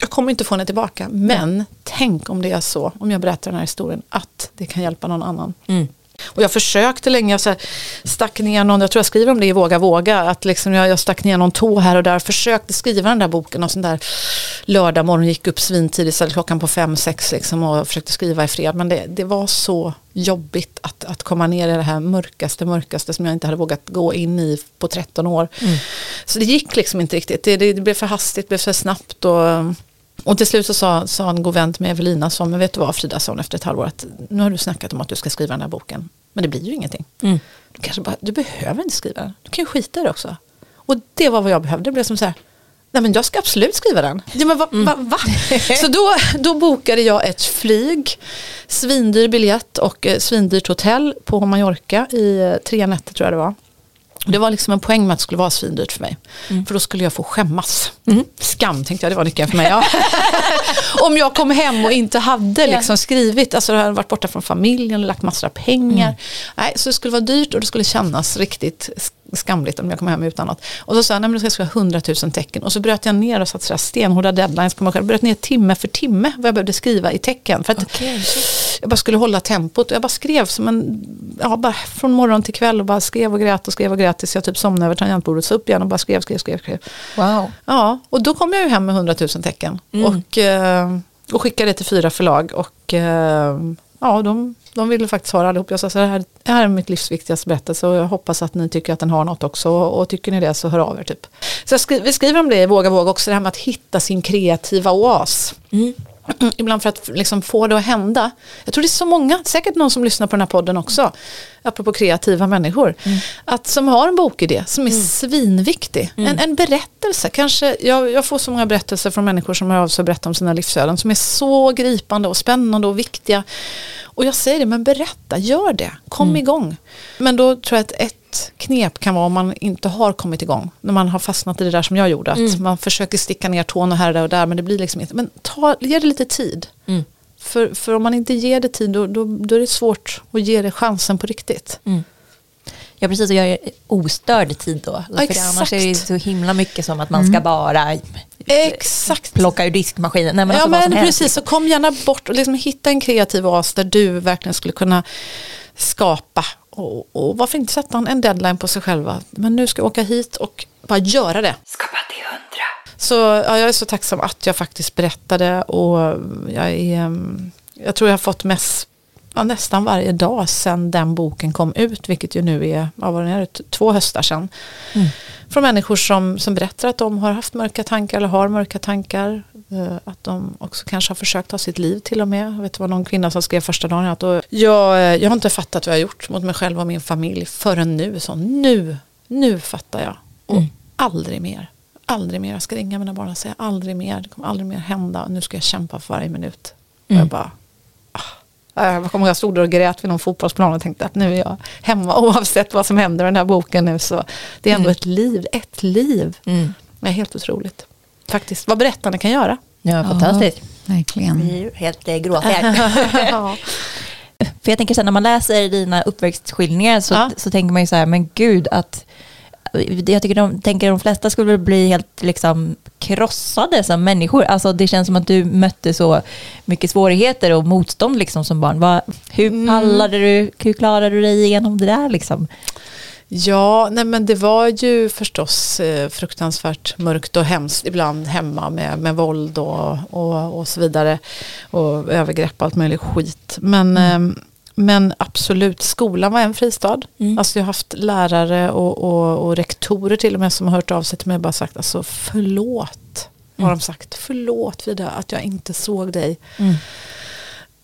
[SPEAKER 1] Jag kommer inte få henne tillbaka. Men tänk om det är så, om jag berättar den här historien, att det kan hjälpa någon annan.
[SPEAKER 2] Mm.
[SPEAKER 1] Och jag försökte länge, jag så här, stack ner någon, jag tror jag skriver om det i Våga Våga, att liksom jag, jag stack ner någon tå här och där, försökte skriva den där boken och sån där lördag morgon gick upp svintidigt, så klockan på fem, sex liksom och försökte skriva i fred. Men det, det var så jobbigt att, att komma ner i det här mörkaste, mörkaste som jag inte hade vågat gå in i på 13 år. Så det gick liksom inte riktigt, det, det, det blev för hastigt, det blev för snabbt och och till slut så sa, sa en god vän till mig, Evelina, som, men vet du vad Frida, sa efter ett halvår, att nu har du snackat om att du ska skriva den här boken. Men det blir ju ingenting.
[SPEAKER 2] Mm.
[SPEAKER 1] Du, kanske bara, du behöver inte skriva den, du kan ju skita i det också. Och det var vad jag behövde, det blev som så här, nej men jag ska absolut skriva den. Ja, men va, va, va? Så då, då bokade jag ett flyg, svindyr biljett och eh, svindyrt hotell på Mallorca i eh, tre nätter tror jag det var. Det var liksom en poäng med att det skulle vara svindyrt för mig. För då skulle jag få skämmas. Skam tänkte jag, det var nyckeln för mig. Ja. Om jag kom hem och inte hade liksom skrivit, alltså jag hade varit borta från familjen och lagt massor av pengar. Nej, så det skulle vara dyrt och det skulle kännas riktigt skamligt om jag kom hem utan något. Och så sa jag, nej men då ska jag skriva 100 000 tecken. Och så bröt jag ner och satte sådär stenhårda deadlines på mig själv. Bröt ner timme för timme vad jag behövde skriva i tecken. För att jag bara skulle hålla tempot. Och jag bara skrev som en, ja, bara från morgon till kväll och bara skrev och grät och skrev och grät tills jag typ somnade över tangentbordet. Så upp igen och bara skrev, skrev, skrev. skrev.
[SPEAKER 2] Wow.
[SPEAKER 1] Ja, och då kom jag ju hem med 100 000 tecken. Och, eh, och skickade det till fyra förlag. Och eh, ja, de, de ville faktiskt ha det allihop. Jag sa så här, det här är mitt livs viktigaste berättelse och jag hoppas att ni tycker att den har något också. Och, och tycker ni det så hör av er typ. Så skri, vi skriver om det i Våga Våga också, det här med att hitta sin kreativa oas. Mm. Ibland för att liksom få det att hända. Jag tror det är så många, säkert någon som lyssnar på den här podden också, apropå kreativa människor, att som har en bokidé som är svinviktig. En, en berättelse, kanske, jag, jag får så många berättelser från människor som hör av sig och berättar om sina livsöden som är så gripande och spännande och viktiga. Och jag säger det, men berätta, gör det, kom igång. Men då tror jag att ett knep kan vara om man inte har kommit igång. När man har fastnat i det där som jag gjorde. Att man försöker sticka ner tån och här och där men det blir liksom inte. Men ta, ge det lite tid.
[SPEAKER 2] Mm.
[SPEAKER 1] För, för om man inte ger det tid då, då, då är det svårt att ge det chansen på riktigt.
[SPEAKER 2] Ja precis, och jag är ostörd tid då. För annars är det så himla mycket som att man ska bara
[SPEAKER 1] Exakt.
[SPEAKER 2] plocka ur diskmaskinen. Nej, men
[SPEAKER 1] ja
[SPEAKER 2] alltså
[SPEAKER 1] men precis, så kom gärna bort och liksom hitta en kreativ oas där du verkligen skulle kunna skapa. Och, och varför inte sätta en- deadline på sig själva. Men nu ska jag åka hit och bara göra det.
[SPEAKER 2] Skapa till hundra.
[SPEAKER 1] Så ja, jag är så tacksam att jag faktiskt berättade och jag, är, mm, jag tror jag har fått mest, ja, nästan varje dag sedan den boken kom ut, vilket ju nu är, vad var det, två höstar sedan. Från människor som, som berättar att de har haft mörka tankar eller har mörka tankar. eh, Att de också kanske har försökt ta sitt liv till och med. Jag vet det var någon kvinna som skrev första dagen att och jag, eh, jag har inte fattat vad jag har gjort mot mig själv och min familj förrän nu. Så nu, nu fattar jag. Och aldrig mer. Aldrig mer. Jag ska ringa mina barn och säga aldrig mer. Det kommer aldrig mer hända. Nu ska jag kämpa för varje minut. Och jag bara ah. Jag kommer ihåg jag stod där och grät vid någon fotbollsplan och tänkte att nu är jag hemma oavsett vad som händer med den här boken nu. Så det är ändå ett liv, ett liv.
[SPEAKER 2] Mm.
[SPEAKER 1] Det är helt otroligt. Faktiskt, vad berättarna kan göra.
[SPEAKER 2] Ja, fantastiskt.
[SPEAKER 3] Verkligen.
[SPEAKER 2] Vi är ju helt eh, gråtiga.
[SPEAKER 1] ja.
[SPEAKER 2] För jag tänker så här, när man läser dina uppväxtskildringar så,
[SPEAKER 1] Ja.
[SPEAKER 2] så tänker man ju så här, men gud att jag tycker de, tänker de flesta skulle bli helt liksom krossade som människor. Alltså det känns som att du mötte så mycket svårigheter och motstånd liksom som barn. Vad, hur pallade du, hur klarade du dig igenom det där liksom?
[SPEAKER 1] Ja, nej men det var ju förstås eh, fruktansvärt mörkt och hemskt ibland hemma med, med våld och, och, och så vidare. Och övergrepp och allt möjligt skit. Men, eh, men absolut, skolan var en fristad.
[SPEAKER 2] Mm.
[SPEAKER 1] Alltså jag har haft lärare och, och, och rektorer till och med som har hört av sig till mig och bara sagt alltså förlåt. Har de sagt, förlåt Frida att jag inte såg dig.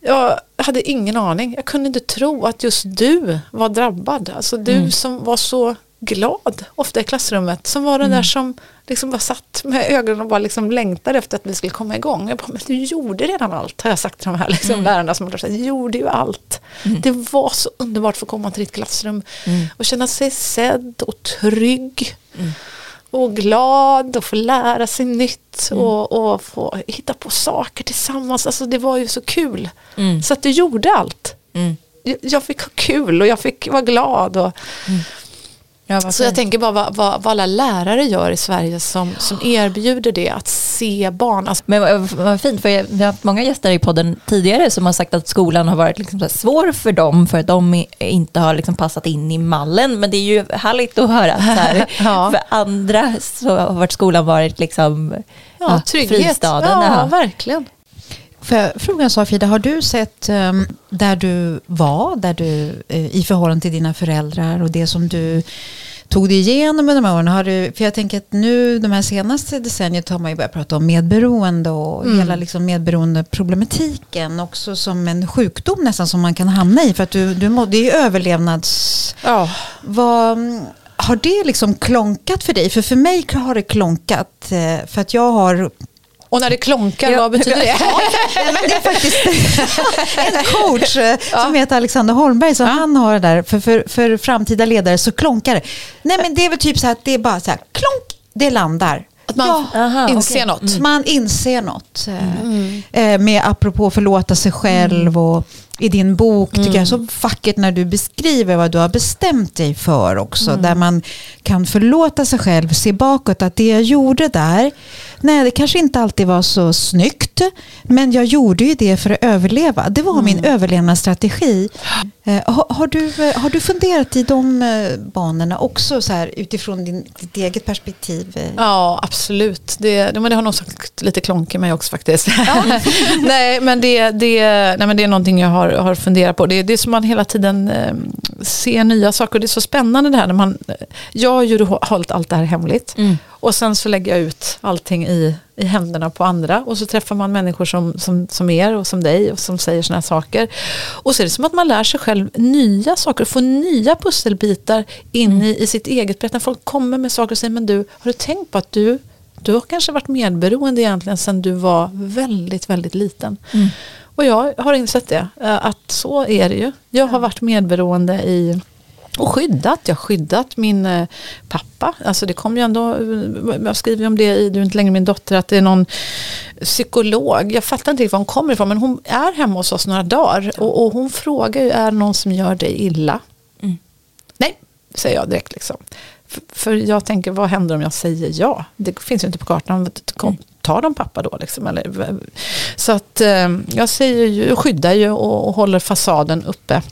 [SPEAKER 1] Jag hade ingen aning. Jag kunde inte tro att just du var drabbad. Alltså du som var så glad ofta i klassrummet. Som var den där som liksom bara satt med ögonen och bara liksom längtade efter att vi skulle komma igång. Jag bara, men du gjorde redan allt har jag sagt till de här liksom lärarna som har sagt. Du gjorde ju allt. Det var så underbart att få komma till ditt klassrum och känna sig sedd och trygg och glad och få lära sig nytt och, och få hitta på saker tillsammans. Alltså det var ju så kul. Så att du gjorde allt. Jag, jag fick ha kul och jag fick vara glad. Och,
[SPEAKER 2] Ja,
[SPEAKER 1] så jag tänker bara vad, vad, vad alla lärare gör i Sverige som, som erbjuder det. Att se barn. Alltså,
[SPEAKER 2] Men vad, vad fint, för jag- vi har haft många gäster i podden tidigare som har sagt att skolan har varit liksom svår för dem för att de inte har liksom passat in i mallen. Men det är ju härligt att höra här,
[SPEAKER 1] Ja.
[SPEAKER 2] för andra så har varit skolan varit liksom
[SPEAKER 1] ja, trygghet.
[SPEAKER 2] fristaden.
[SPEAKER 1] Ja,
[SPEAKER 2] Ja.
[SPEAKER 1] verkligen.
[SPEAKER 3] Får jag fråga en sak Frida, har du sett ehm, där du var, där du, eh, i förhållande till dina föräldrar och det som du tog dig igenom med de här åren? Har du, för jag tänker att nu de här senaste decenniet har man ju börjat prata om medberoende och
[SPEAKER 1] Mm.
[SPEAKER 3] hela liksom medberoendeproblematiken också som en sjukdom nästan som man kan hamna i för att du, du må, det är ju överlevnads...
[SPEAKER 1] Ja.
[SPEAKER 3] Vad, har det liksom klonkat för dig? För för mig har det klonkat eh, för att jag har
[SPEAKER 1] Och när det klonkar,
[SPEAKER 3] Ja.
[SPEAKER 1] vad betyder det?
[SPEAKER 3] Men det är faktiskt en coach eh, som heter Alexander Holmberg som han har det där för, för, för framtida ledare så klonkar det. Nej men det är väl typ så här att det är bara så här klonk, det landar.
[SPEAKER 1] Att man
[SPEAKER 3] Ja.
[SPEAKER 2] Aha,
[SPEAKER 1] inser
[SPEAKER 2] okej.
[SPEAKER 1] något.
[SPEAKER 3] Man inser något. eh, eh, Med apropå förlåta sig själv och i din bok tycker jag så vackert när du beskriver vad du har bestämt dig för också. Där man kan förlåta sig själv, se bakåt att det jag gjorde där, nej det kanske inte alltid var så snyggt, men jag gjorde ju det för att överleva. Det var min överlevnadsstrategi. Eh, har, har, du, eh, har du funderat i de eh, banorna också så här, utifrån din, ditt eget perspektiv?
[SPEAKER 1] Ja, absolut. Det, det, men det har nog sagt lite klonk i mig också faktiskt. nej, men det, det, nej, men det är någonting jag har, har funderat på. Det, det är som man hela tiden eh, ser nya saker. Det är så spännande det här. När man, jag har ju hållit allt det här hemligt.
[SPEAKER 2] Mm.
[SPEAKER 1] Och sen så lägger jag ut allting i, i händerna på andra. Och så träffar man människor som, som, som er och som dig och som säger sådana här saker. Och så är det som att man lär sig själv nya saker och får nya pusselbitar in i, i sitt eget berättande. Folk kommer med saker och säger, men du, har du tänkt på att du, du har kanske varit medberoende egentligen sedan du var väldigt, väldigt liten. Och jag har insett det, eh, att så är det ju. Jag har varit medberoende i och skyddat, jag har skyddat min eh, pappa. Alltså det kom ju ändå, eh, jag skriver ju om det i Du är inte längre min dotter, att det är någon psykolog. Jag fattar inte riktigt var hon kommer ifrån, men hon är hemma hos oss några dagar. Och, och hon frågar ju, är det någon som gör dig illa?
[SPEAKER 2] Mm.
[SPEAKER 1] Nej, säger jag direkt liksom. För, för jag tänker, vad händer om jag säger ja? Det finns ju inte på kartan. Kom, tar de pappa då? Liksom, eller, så att eh, jag säger ju, skyddar ju och, och håller fasaden uppe.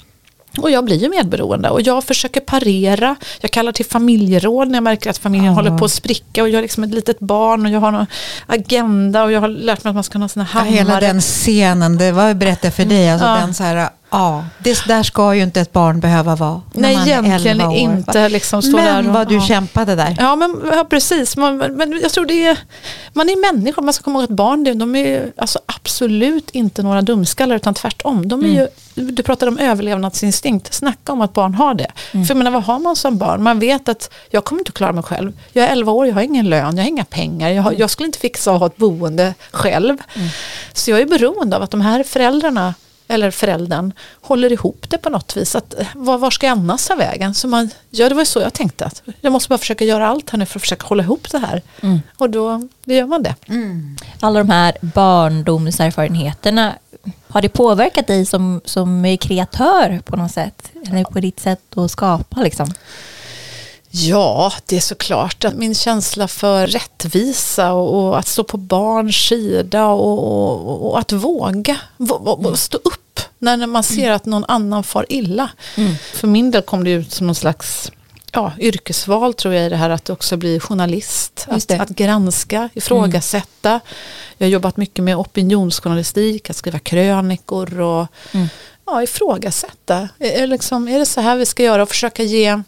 [SPEAKER 1] Och jag blir ju medberoende och jag försöker parera. Jag kallar till familjeråd när jag märker att familjen
[SPEAKER 3] Ja.
[SPEAKER 1] håller på att spricka och jag är liksom ett litet barn och jag har någon agenda och jag har lärt mig att man ska ha såna
[SPEAKER 3] Ja,
[SPEAKER 1] hammare.
[SPEAKER 3] hela den scenen, det var jag berättade för dig. Alltså
[SPEAKER 1] Ja.
[SPEAKER 3] den så här, ja, det, där ska ju inte ett barn behöva vara.
[SPEAKER 1] Nej,
[SPEAKER 3] är
[SPEAKER 1] egentligen
[SPEAKER 3] 11 år.
[SPEAKER 1] inte liksom stå där
[SPEAKER 3] Men
[SPEAKER 1] och,
[SPEAKER 3] vad du
[SPEAKER 1] ja.
[SPEAKER 3] kämpade där.
[SPEAKER 1] Ja, men ja, precis. Man, men jag tror det är, man är människor, man ska komma ihåg att barn, det- de är ju alltså absolut inte några dumskallar, utan tvärtom. De är ju, du pratade om överlevnadsinstinkt, snacka om att barn har det. För jag menar, vad har man som barn? Man vet att jag kommer inte klara mig själv. Jag är 11 år, jag har ingen lön, jag har inga pengar, jag, har, jag skulle inte fixa att ha ett boende själv. Så jag är beroende av att de här föräldrarna eller föräldern håller ihop det på något vis. Att, eh, var, var ska jag annars ta vägen? Så man, ja, det var så jag tänkte. Att jag måste bara försöka göra allt här nu för att försöka hålla ihop det här. Och då, då gör man det.
[SPEAKER 2] Alla de här barndomserfarenheterna, har det påverkat dig som, som kreatör på något sätt? Eller på ditt sätt att skapa liksom?
[SPEAKER 1] Ja, det är såklart att min känsla för rättvisa och, och att stå på barns sida och, och, och att våga vå- vå- stå upp när man ser att någon annan far illa. För min del kom det ut som någon slags ja, yrkesval tror jag i det här att också bli journalist. Att, att granska, ifrågasätta. Jag har jobbat mycket med opinionsjournalistik, att skriva krönikor och ja, ifrågasätta. Är, liksom, är det så här vi ska göra och försöka ge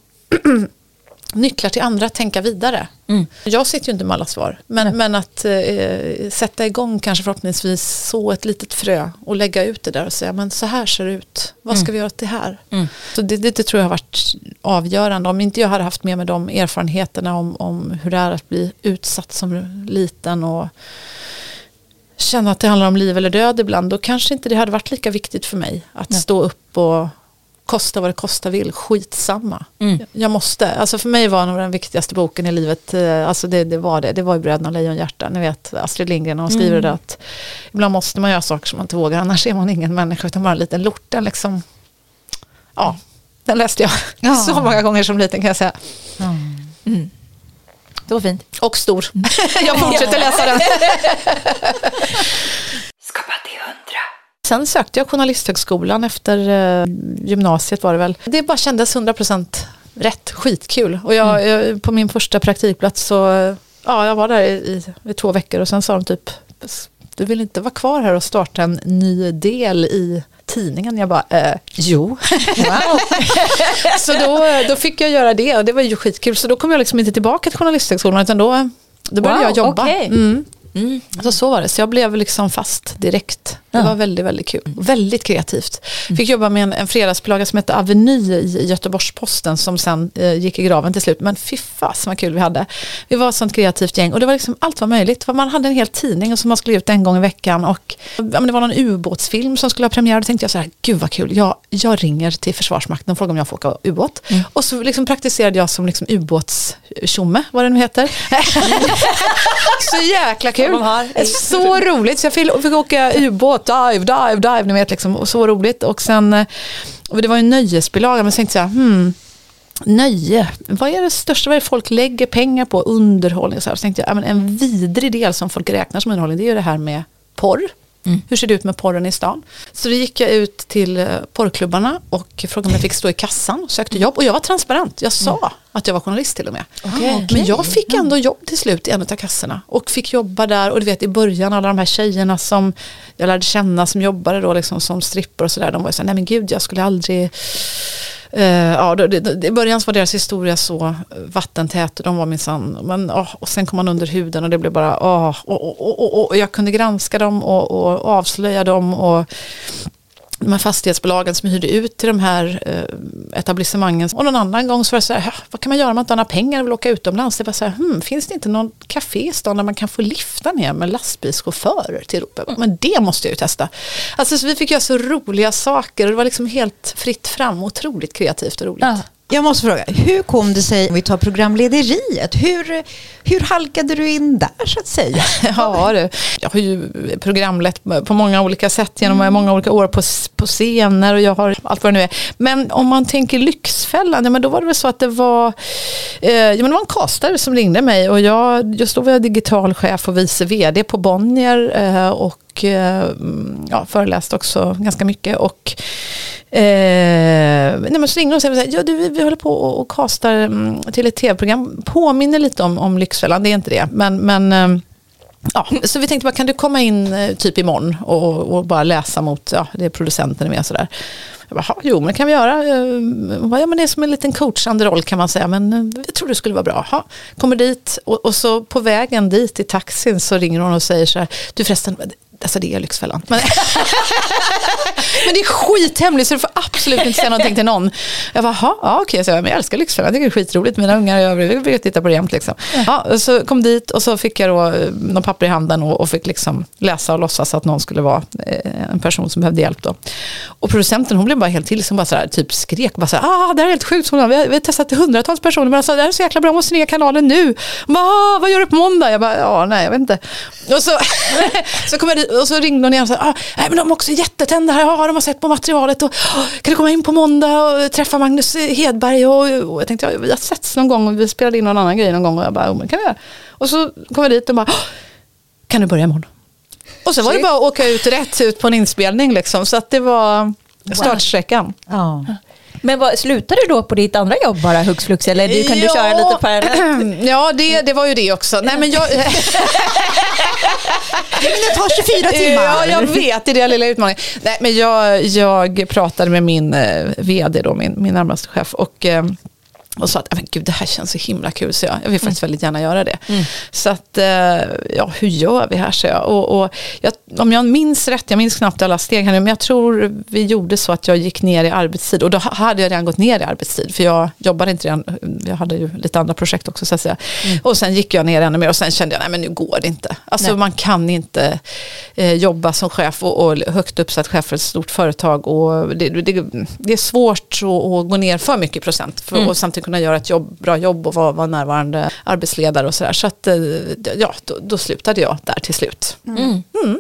[SPEAKER 1] nycklar till andra att tänka vidare.
[SPEAKER 2] Mm.
[SPEAKER 1] Jag sitter ju inte med alla svar, men, men att eh, sätta igång kanske förhoppningsvis så ett litet frö och lägga ut det där och säga men så här ser det ut, vad ska vi göra åt det här?
[SPEAKER 2] Mm.
[SPEAKER 1] Så det, det, det tror jag har varit avgörande. Om inte jag hade haft med mig de erfarenheterna om, om hur det är att bli utsatt som liten och känna att det handlar om liv eller död ibland, då kanske inte det hade varit lika viktigt för mig att
[SPEAKER 2] Nej.
[SPEAKER 1] stå upp och kosta vad det kosta vill, skitsamma.
[SPEAKER 2] Mm.
[SPEAKER 1] Jag måste, alltså för mig var nog den viktigaste boken i livet, eh, alltså det, det var det, det var ju Bröderna Lejonhjärta, ni vet Astrid Lindgren, hon skriver det att ibland måste man göra saker som man inte vågar, annars är man ingen människa utan bara en liten lorten liksom. Ja, den läste jag
[SPEAKER 3] Ja.
[SPEAKER 1] så många gånger som liten kan jag säga.
[SPEAKER 2] Mm. det var fint.
[SPEAKER 1] Och stor. jag fortsätter läsa den. Sen sökte jag Journalisthögskolan efter eh, gymnasiet var det väl. Det bara kändes 100% rätt, skitkul. Och jag, jag, på min första praktikplats så, ja jag var där i, i, i två veckor och sen sa de typ, du vill inte vara kvar här och starta en ny del i tidningen. Jag bara, eh, jo. Wow. så då, då fick jag göra det och det var ju skitkul. Så då kom jag liksom inte tillbaka till Journalisthögskolan utan då, då började
[SPEAKER 2] Wow,
[SPEAKER 1] jag jobba.
[SPEAKER 2] okej.
[SPEAKER 1] Mm.
[SPEAKER 2] Mm.
[SPEAKER 1] Så så var det, så jag blev liksom fast direkt. Det
[SPEAKER 2] Ja.
[SPEAKER 1] var väldigt, väldigt kul. Väldigt kreativt. Fick jobba med en, en fredagsbilaga som hette Aveny i Göteborgs-Posten som sen eh, gick i graven till slut. Men fy fasen vad kul vi hade. Vi var ett sånt kreativt gäng och det var liksom allt var möjligt. Man hade en hel tidning som man skulle ut en gång i veckan och ja, men det var någon ubåtsfilm som skulle ha premiär. Då tänkte jag så här, gud vad kul, jag, jag ringer till Försvarsmakten och frågar om jag får åka ubåt. Och så liksom praktiserade jag som liksom ubåtstjomme, vad det nu heter. så jäkla kul.
[SPEAKER 2] De har.
[SPEAKER 1] Så roligt, så jag fick, åka ubåt, dive, dive, dive, ni vet liksom, och så roligt. Och sen, eh, och det var ju en nöjesbilaga, men så tänkte jag, hmm, nöje, vad är det största, vad är det folk lägger pengar på, underhållning och så här. Så tänkte jag, ja, men en vidrig del som folk räknar som underhållning, det är ju det här med porr. Hur ser det ut med porren i stan? Så då gick jag ut till eh, porrklubbarna och frågade om jag fick stå i kassan och sökte jobb. Och jag var transparent, jag sa att jag var journalist till och med.
[SPEAKER 2] Okej.
[SPEAKER 1] Men jag fick ändå jobb till slut i en av kassorna och fick jobba där och du vet i början alla de här tjejerna som jag lärde känna som jobbade då liksom som stripper och sådär de var ju såhär, nej men gud jag skulle aldrig Eh, ja, det, det, I början så var deras historia så eh, vattentät de var minsann, men åh, och sen kom man under huden och det blev bara, åh, och, och, och, och, och jag kunde granska dem och, och avslöja dem och de här fastighetsbolagen som hyrde ut till de här eh, etablissemangen. Och någon annan gång så var det så här, "Ja, vad kan man göra om man inte har några pengar och vill åka utomlands? Det var så här, hmm, finns det inte någon café i stan där man kan få lifta ner med lastbilschaufförer till Europa? Men det måste jag ju testa. Alltså så vi fick göra så roliga saker och det var liksom helt fritt fram, otroligt kreativt och roligt.
[SPEAKER 2] Ja.
[SPEAKER 3] Jag måste fråga, hur kom det sig, om vi tar programlederiet, hur, hur halkade du in där så att säga?
[SPEAKER 1] Ja du, jag har ju programlett på många olika sätt genom många olika år på, på scener och jag har allt vad det nu är. Men om man tänker Lyxfällan, ja, men då var det väl så att det var, eh, ja, men det var en castare som ringde mig och jag, just då var jag digital chef och vice vd på Bonnier eh, och eh, mm, ja, föreläste också ganska mycket. Och Eh, nej men så ringde de och sa, ja, du, vi, vi håller på och, och castar mm, till ett tv-program. Påminner lite om, om Lyxfällan, det är inte det. Men, men eh, Ja, så vi tänkte bara, kan du komma in eh, typ imorgon och, och bara läsa mot, ja, det är producenten är med sådär. Jag bara, "Ja, jo men det kan vi göra. Eh, hon bara, Ja men det är som en liten coachande roll kan man säga, men eh, jag tror det skulle vara bra. Ja, kommer dit och, och så på vägen dit i taxin så ringer hon och säger så här, du förresten, Alltså det är Lyxfällan. Men, men det är skithemligt så du får absolut inte säga någonting till någon. Jag bara, "Jaha, ja okej, så jag, men jag älskar Lyxfällan, jag tycker det är skitroligt. Mina ungar och jag brukar titta på det jämt. Liksom. Ja, så kom dit och så fick jag då eh, någon papper i handen och, och fick liksom läsa och låtsas att någon skulle vara eh, en person som behövde hjälp. Då. Och producenten hon blev bara helt till, som bara så här, typ skrek, bara så här, ah, det här är helt sjukt, vi har, vi har testat hundratals personer, men alltså, det här är så jäkla bra, jag måste ner kanalen nu. Bara, ah, vad gör du på måndag? Jag bara, ja, nej, jag vet inte. Och så, så, kom jag dit, och så ringde hon igen och sa, ah, nej, men de är också jättetända här, ja, de har sett på materialet, och, "Ah, kan du komma in på måndag och träffa Magnus Hedberg? Och, och jag tänkte, ja, vi har setts någon gång och vi spelade in någon annan grej någon gång, och jag bara, oh, men kan göra? Och så kom jag dit och bara, "Ah, kan du börja imorgon? Och så var det bara att åka ut rätt ut på en inspelning liksom. Så att det var startsträckan.
[SPEAKER 3] Ja.
[SPEAKER 2] Men vad, slutar du då på ditt andra jobb bara hux flux eller du, kan du köra lite parallellt?
[SPEAKER 1] Ja, det, det var ju det också. Nej, men jag,
[SPEAKER 3] Det tar 24 timmar.
[SPEAKER 1] ja, jag vet, det är det lilla utmaningen. Nej, men jag, jag pratade med min eh, vd, då, min, min närmaste chef, och eh, och sa att "Ja, men gud, det här känns så himla kul, så jag, jag vill faktiskt väldigt gärna göra det. Så att, eh, ja, hur gör vi här, så jag. Och, och jag, om jag minns rätt, jag minns knappt alla steg här nu, men jag tror vi gjorde så att jag gick ner i arbetstid. Och då ha- hade jag redan gått ner i arbetstid, för jag jobbade inte redan, jag hade ju lite andra projekt också så att säga. Och sen gick jag ner ännu mer och sen kände jag, nej men nu går det inte. Alltså
[SPEAKER 2] Nej.
[SPEAKER 1] man kan inte eh, jobba som chef och, och högt uppsatt chef för ett stort företag. Och det, det, det är svårt att, att gå ner för mycket procent för, och samtidigt kunna göra ett jobb, bra jobb och vara, vara närvarande arbetsledare och sådär. Så att, eh, ja, då, då slutade jag där till slut.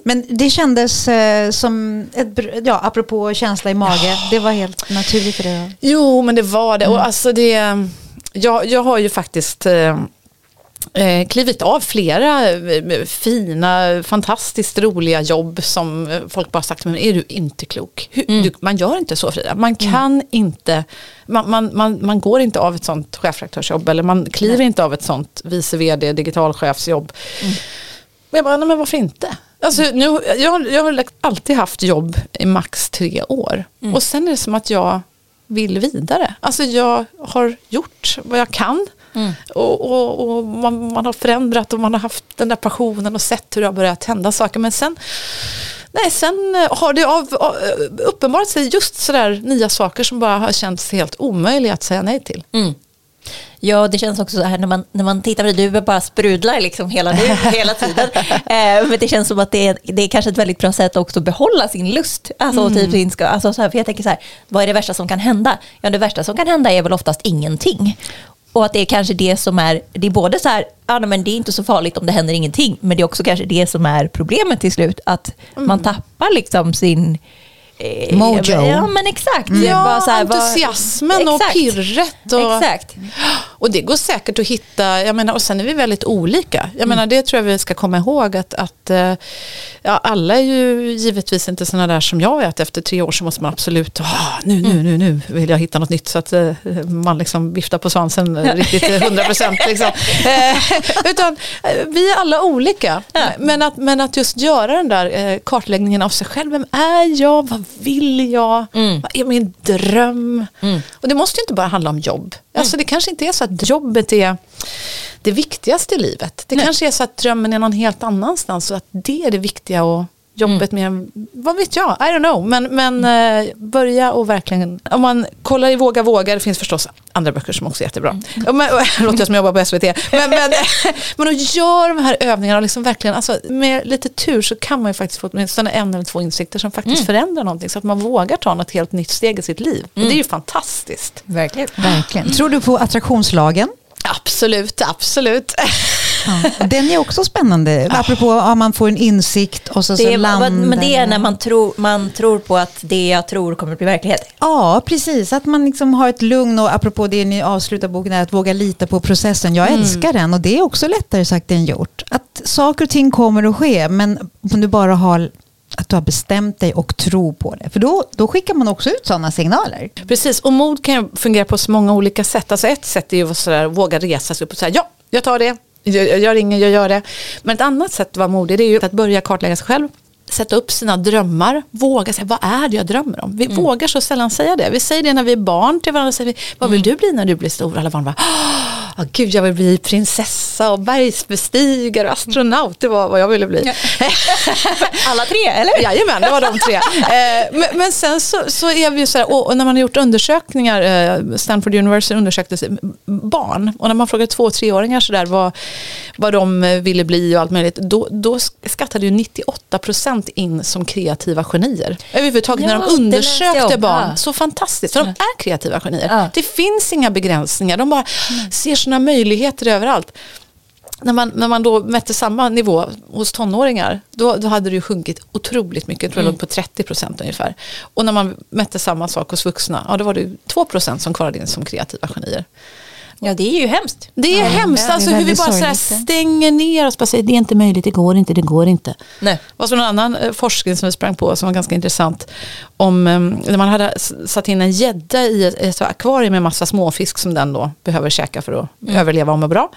[SPEAKER 3] Men det kändes eh, som, ett, ja, apropå känsla i mage, det var helt naturligt för dig.
[SPEAKER 1] Jo, men det var det. Och alltså det jag, jag har ju faktiskt eh, eh, klivit av flera eh, fina, fantastiskt roliga jobb som eh, folk bara sagt, men är du inte klok? Hur,
[SPEAKER 2] Mm.
[SPEAKER 1] du, man gör inte så Frida, man kan inte, man, man, man, man går inte av ett sånt chefredaktörsjobb eller man kliver inte av ett sånt vice vd, digitalchefsjobb.
[SPEAKER 2] Mm.
[SPEAKER 1] Men jag bara, nej men varför inte? Alltså, nu, jag, jag har alltid haft jobb i max tre år.
[SPEAKER 2] Mm.
[SPEAKER 1] Och sen är det som att jag vill vidare. Alltså jag har gjort vad jag kan.
[SPEAKER 2] Mm.
[SPEAKER 1] Och, och, och man, man har förändrat och man har haft den där passionen och sett hur det har börjat hända saker. Men sen, nej, sen har det av, av, uppenbarat sig just sådär nya saker som bara har känts helt omöjliga att säga nej till.
[SPEAKER 2] Mm. Ja, det känns också så här när man, när man tittar på dig, du bara sprudlar liksom hela, nu, hela tiden. Eh, men det känns som att det är, det är kanske ett väldigt bra sätt också att behålla sin lust. Alltså, och typ sin alltså så här, för jag tänker så här, vad är det värsta som kan hända? Ja, det värsta som kan hända är väl oftast ingenting. Och att det är kanske det som är, det är både så här, ja men det är inte så farligt om det händer ingenting, men det är också kanske det som är problemet till slut, att man tappar liksom sin eh,
[SPEAKER 3] Mojo.
[SPEAKER 2] Ja men exakt. Är
[SPEAKER 1] Ja,
[SPEAKER 2] bara här,
[SPEAKER 1] entusiasmen och
[SPEAKER 2] Exakt.
[SPEAKER 1] pirret. Och,
[SPEAKER 2] Exakt.
[SPEAKER 1] Och det går säkert att hitta, jag menar, och sen är vi väldigt olika. Jag menar, det tror jag vi ska komma ihåg att, att eh, ja, alla är ju givetvis inte sådana där som jag är, att efter tre år så måste man absolut, ah, nu, nu, nu, nu vill jag hitta något nytt så att eh, man liksom viftar på svansen riktigt eh, 100 procent. Liksom. Eh, utan vi är alla olika. Men, att, men att just göra den där kartläggningen av sig själv, vem är jag, vad vill jag, vad är min dröm? Och det måste ju inte bara handla om jobb. Alltså det kanske inte är så att jobbet är det viktigaste i livet. Det kanske är så att drömmen är någon helt annanstans och att det är det viktiga och jobbet med, vad vet jag, I don't know. Men, men eh, börja och verkligen, om man kollar i Våga Våga, det finns förstås andra böcker som också är jättebra. Ja, Men, låter jag som jag jobbar på SVT. Men, men, men att göra de här övningarna och liksom verkligen, alltså, med lite tur så kan man ju faktiskt få åtminstone en eller två insikter som faktiskt förändrar någonting så att man vågar ta något helt nytt steg i sitt liv. Och det är ju fantastiskt.
[SPEAKER 2] Verkligen.
[SPEAKER 3] Verkligen. Tror du på attraktionslagen?
[SPEAKER 1] Absolut, absolut.
[SPEAKER 3] Den är också spännande. Apropå om man får en insikt och så, så
[SPEAKER 2] är,
[SPEAKER 3] landar
[SPEAKER 2] men det är när man tror, man tror på att det jag tror kommer att bli verklighet.
[SPEAKER 3] Ja, precis. Att man liksom har ett lugn och apropå det ni avslutar boken är att våga lita på processen. Jag älskar den och det är också lättare sagt än gjort. Att saker och ting kommer att ske men om du bara har att du har bestämt dig och tror på det. För då, då skickar man också ut sådana signaler.
[SPEAKER 1] Precis, och mod kan ju fungera på så många olika sätt. Alltså ett sätt är ju att sådär, våga resa sig upp och säga ja, jag tar det, jag, jag ringer, jag gör det. Men ett annat sätt att vara modig det är ju att börja kartlägga sig själv. Sätta upp sina drömmar, våga säga vad är det jag drömmer om? Vi vågar så sällan säga det. Vi säger det när vi är barn till varandra. Säger vi, vad vill du bli när du blir stor? Alla barn bara, "Ah, gud jag vill bli prinsessa och bergsbestigare och astronaut. Det var vad jag ville bli.
[SPEAKER 2] Alla tre, eller?
[SPEAKER 1] Jajamän, det var de tre. Eh, men, men sen så, så är vi ju så här, och, när man har gjort undersökningar, eh, Stanford University undersökte barn, och när man frågade två och treåringar så där, vad, vad de eh, ville bli och allt möjligt, då, då skattade ju 98 procent in som kreativa genier. Överhuvudtaget
[SPEAKER 2] Ja,
[SPEAKER 1] när de undersökte barn,
[SPEAKER 2] Ja.
[SPEAKER 1] så fantastiskt, så de är kreativa genier.
[SPEAKER 2] Ja.
[SPEAKER 1] Det finns inga begränsningar, de bara ser sådana möjligheter överallt när man, när man då mätte samma nivå hos tonåringar, då, då hade det ju sjunkit otroligt mycket, jag tror det låg på 30 procent ungefär. Och när man mätte samma sak hos vuxna, ja då var det ju 2 procent som kvarade in som kreativa genier.
[SPEAKER 2] Ja, det är ju hemskt.
[SPEAKER 1] Det är hemskt,
[SPEAKER 3] det är
[SPEAKER 1] alltså hur vi bara så stänger ner oss, bara säger det är inte möjligt, det går inte, det går inte.
[SPEAKER 2] Nej.
[SPEAKER 1] Det var så en annan eh, forskning som vi sprang på som var ganska intressant. Om, eh, när man hade satt in en gädda i ett, ett akvarium med massa småfisk som den då behöver käka för att överleva och må bra.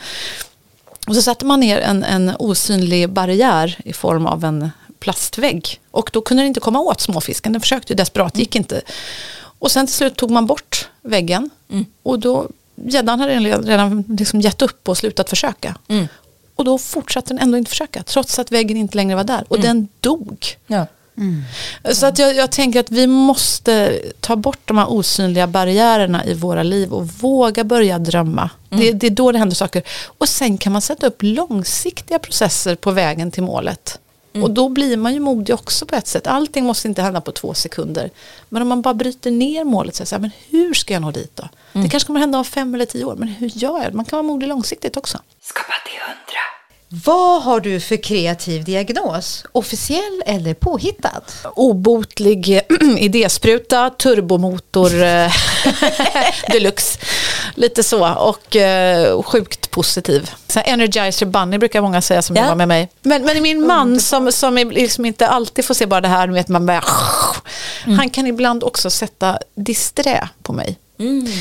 [SPEAKER 1] Och så satte man ner en, en osynlig barriär i form av en plastvägg. Och då kunde den inte komma åt småfisken. Den försökte desperat, gick inte. Och sen till slut tog man bort väggen. Och då, gäddan hade redan, redan liksom gett upp och slutat försöka. Och då fortsatte den ändå inte försöka. Trots att väggen inte längre var där. Och den dog.
[SPEAKER 2] Ja.
[SPEAKER 1] Så att jag, jag tänker att vi måste ta bort de här osynliga barriärerna i våra liv och våga börja drömma. Det, det är då det händer saker. Och sen kan man sätta upp långsiktiga processer på vägen till målet. Och då blir man ju modig också på ett sätt. Allting måste inte hända på två sekunder. Men om man bara bryter ner målet så säger men hur ska jag nå dit då? Det kanske kommer hända om fem eller tio år, men hur gör jag? Man kan vara modig långsiktigt också.
[SPEAKER 5] Skapa till hundra.
[SPEAKER 3] Vad har du för kreativ diagnos? Officiell eller påhittad?
[SPEAKER 1] obotlig idéspruta, turbomotor eh, deluxe. Lite så och eh, sjukt positiv. Så Energizer Bunny brukar många säga som
[SPEAKER 2] Ja.
[SPEAKER 1] jobbar med mig. Men, men min man som, som liksom inte alltid får se bara det här, vet man bara, han kan ibland också sätta disträ på mig.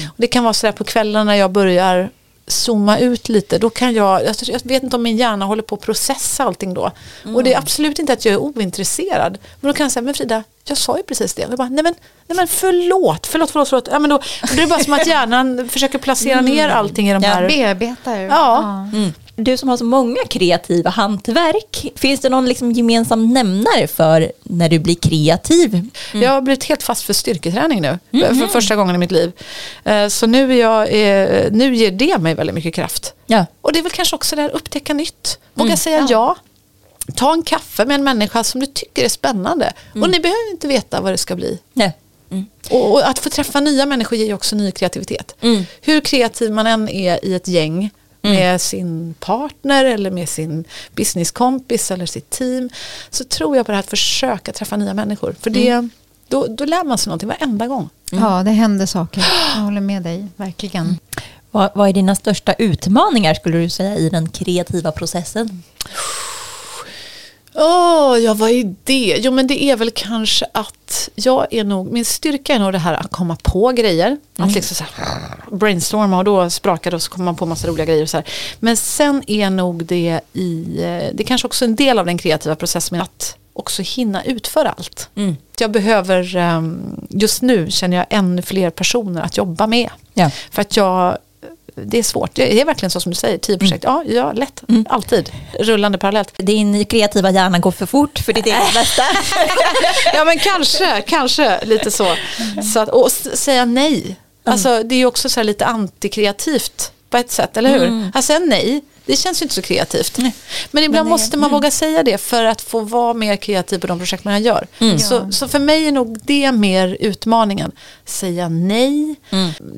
[SPEAKER 1] Och det kan vara så där på kvällen när jag börjar zooma ut lite, då kan jag, jag, jag vet inte om min hjärna håller på att processa allting då. Och det är absolut inte att jag är ointresserad. Men då kan jag säga, men Frida, jag sa ju precis det. Och jag bara, nej men, nej men förlåt, förlåt, förlåt, förlåt. Ja, men då, då är det bara som att hjärnan försöker placera ner allting i de
[SPEAKER 2] Ja,
[SPEAKER 1] här...
[SPEAKER 3] Bearbetar.
[SPEAKER 1] Ja.
[SPEAKER 2] Du som har så många kreativa hantverk, finns det någon liksom gemensam nämnare för när du blir kreativ?
[SPEAKER 1] Jag har blivit helt fast för styrketräning nu. För första gången i mitt liv. Eh, Så nu, är jag, eh, nu ger det mig väldigt mycket kraft.
[SPEAKER 2] Ja.
[SPEAKER 1] Och det är väl kanske också det här upptäcka nytt. Våga säga ja. Ta en kaffe med en människa som du tycker är spännande. Och ni behöver inte veta vad det ska bli.
[SPEAKER 2] Nej.
[SPEAKER 1] Och, och att få träffa nya människor ger ju också ny kreativitet. Hur kreativ man än är i ett gäng med sin partner eller med sin businesskompis eller sitt team så tror jag på det här att försöka träffa nya människor. För det, då, då lär man sig någonting varenda gång.
[SPEAKER 3] Ja, det händer saker. Jag håller med dig, verkligen.
[SPEAKER 2] Vad, vad är dina största utmaningar skulle du säga i den kreativa processen?
[SPEAKER 1] Åh, ja vad är det? Jo men det är väl kanske att jag är nog, min styrka är nog det här att komma på grejer. Att liksom så här, brainstorma och då sprakar det och så kommer man på massa roliga grejer. Och så här. Men sen är nog det i, eh, det är kanske också en del av den kreativa processen med att också hinna utföra allt. Jag behöver, ehm, just nu känner jag ännu fler personer att jobba med.
[SPEAKER 2] Ja.
[SPEAKER 1] För att jag, det är svårt. Det är verkligen så som du säger, tio projekt. Ja, ja, lätt. Alltid. Rullande parallellt.
[SPEAKER 2] Din kreativa hjärna går för fort för ditt eget bästa.
[SPEAKER 1] Ja men kanske, kanske lite så. så att, och säga nej. Alltså det är ju också så lite antikreativt på ett sätt, eller hur? Att säga nej, det känns ju inte så kreativt. Men ibland
[SPEAKER 2] det-
[SPEAKER 1] måste man våga säga det för att få vara mer kreativ på de projekt man gör. Så, så för mig är nog det mer utmaningen. Säga nej,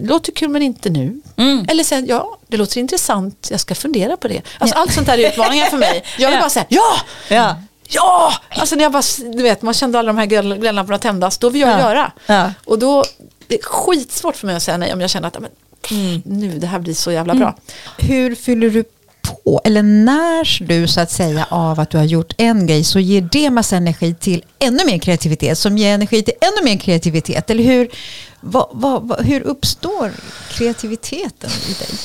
[SPEAKER 1] låter kul men inte nu. Eller säga ja, det låter intressant, jag ska fundera på det. Alltså, Allt sånt där är utmaningar för mig. Jag vill bara säga ja!
[SPEAKER 2] Ja.
[SPEAKER 1] Ja! Alltså när jag bara, du vet, man kände alla de här glöd- glödlamporna tändas, då vill jag
[SPEAKER 2] Ja.
[SPEAKER 1] göra.
[SPEAKER 2] Ja.
[SPEAKER 1] Och då, det är skitsvårt för mig att säga nej om jag känner att men, pff, nu, det här blir så jävla bra.
[SPEAKER 3] Hur fyller du på, eller när du så att säga av att du har gjort en grej så ger det massa energi till ännu mer kreativitet som ger energi till ännu mer kreativitet? Eller hur, vad, vad, vad, hur uppstår kreativiteten i dig?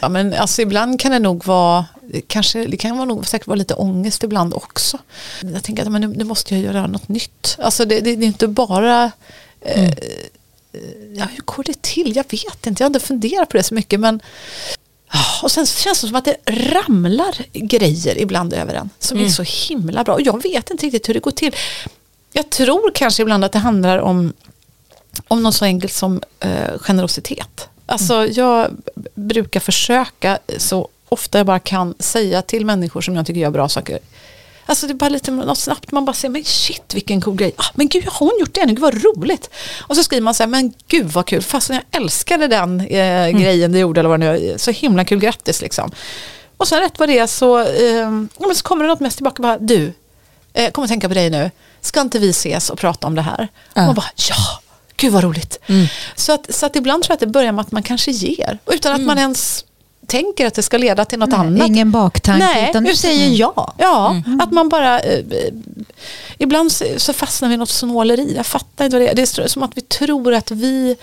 [SPEAKER 1] Ja, men alltså ibland kan det nog vara, kanske, det kan vara nog säkert vara lite ångest ibland också. Jag tänker att men nu, nu måste jag göra något nytt. Alltså det, det, det är inte bara, eh, ja, hur går det till? Jag vet inte, jag har inte funderat på det så mycket. Men, och sen känns det som att det ramlar grejer ibland över en som är så himla bra. Och jag vet inte riktigt hur det går till. Jag tror kanske ibland att det handlar om, om något så enkelt som eh, generositet. Alltså jag b- brukar försöka så ofta jag bara kan säga till människor som jag tycker gör bra saker. Alltså det är bara lite något snabbt, man bara säger men shit vilken cool grej. Ah, men gud har hon gjort det nu, gud vad roligt. Och så skriver man så här, men gud vad kul, fast jag älskade den eh, grejen du gjorde eller vad det nu. Så himla kul, grattis liksom. Och sen rätt vad det är så, eh, men så kommer det något mest tillbaka, bara du, eh, kommer tänka på dig nu, ska inte vi ses och prata om det här? Och man bara, ja, gud vad roligt. Så, att, så att ibland tror jag att det börjar med att man kanske ger, utan att man ens tänker att det ska leda till något annat.
[SPEAKER 3] Ingen baktanke,
[SPEAKER 1] Nej,
[SPEAKER 3] utan du säger ja.
[SPEAKER 1] Ja, att man bara... Eh, eh, ibland så, så fastnar vi i något snåleri. Jag fattar inte vad det är. Det är som att vi tror att vi...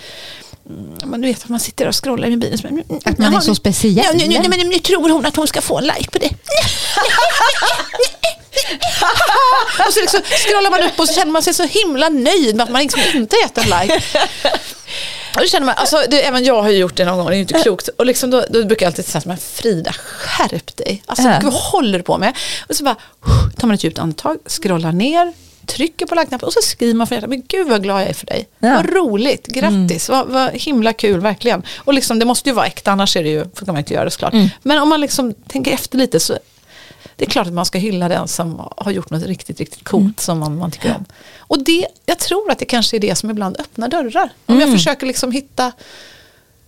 [SPEAKER 1] mm, Men du vet att man sitter och scrollar i mobilen. så- mm,
[SPEAKER 3] Att man är så speciell.
[SPEAKER 1] Ja, nu, nu, men nu tror hon att hon ska få en like på det. och så liksom scrollar man upp och så känner man sig så himla nöjd med att man liksom inte gett en like. Och känner man, alltså, det, även jag har ju gjort det någon gång, det är ju inte klokt. Och liksom då, då brukar jag alltid säga, men Frida, skärp dig. Alltså, gud, vad håller du på med? Och så bara, tar man ett djupt andetag, scrollar ner, trycker på like-knappen och så skriver man för hjärtat, men gud vad glad jag är för dig.
[SPEAKER 2] Ja.
[SPEAKER 1] Vad roligt, grattis, vad, vad himla kul, verkligen. Och liksom, det måste ju vara äkta, annars är det ju, får man inte göra det såklart. Men om man liksom tänker efter lite så det är klart att man ska hylla den som har gjort något riktigt, riktigt coolt som man, man tycker om. Och det, jag tror att det kanske är det som ibland öppnar dörrar. Om jag försöker liksom hitta,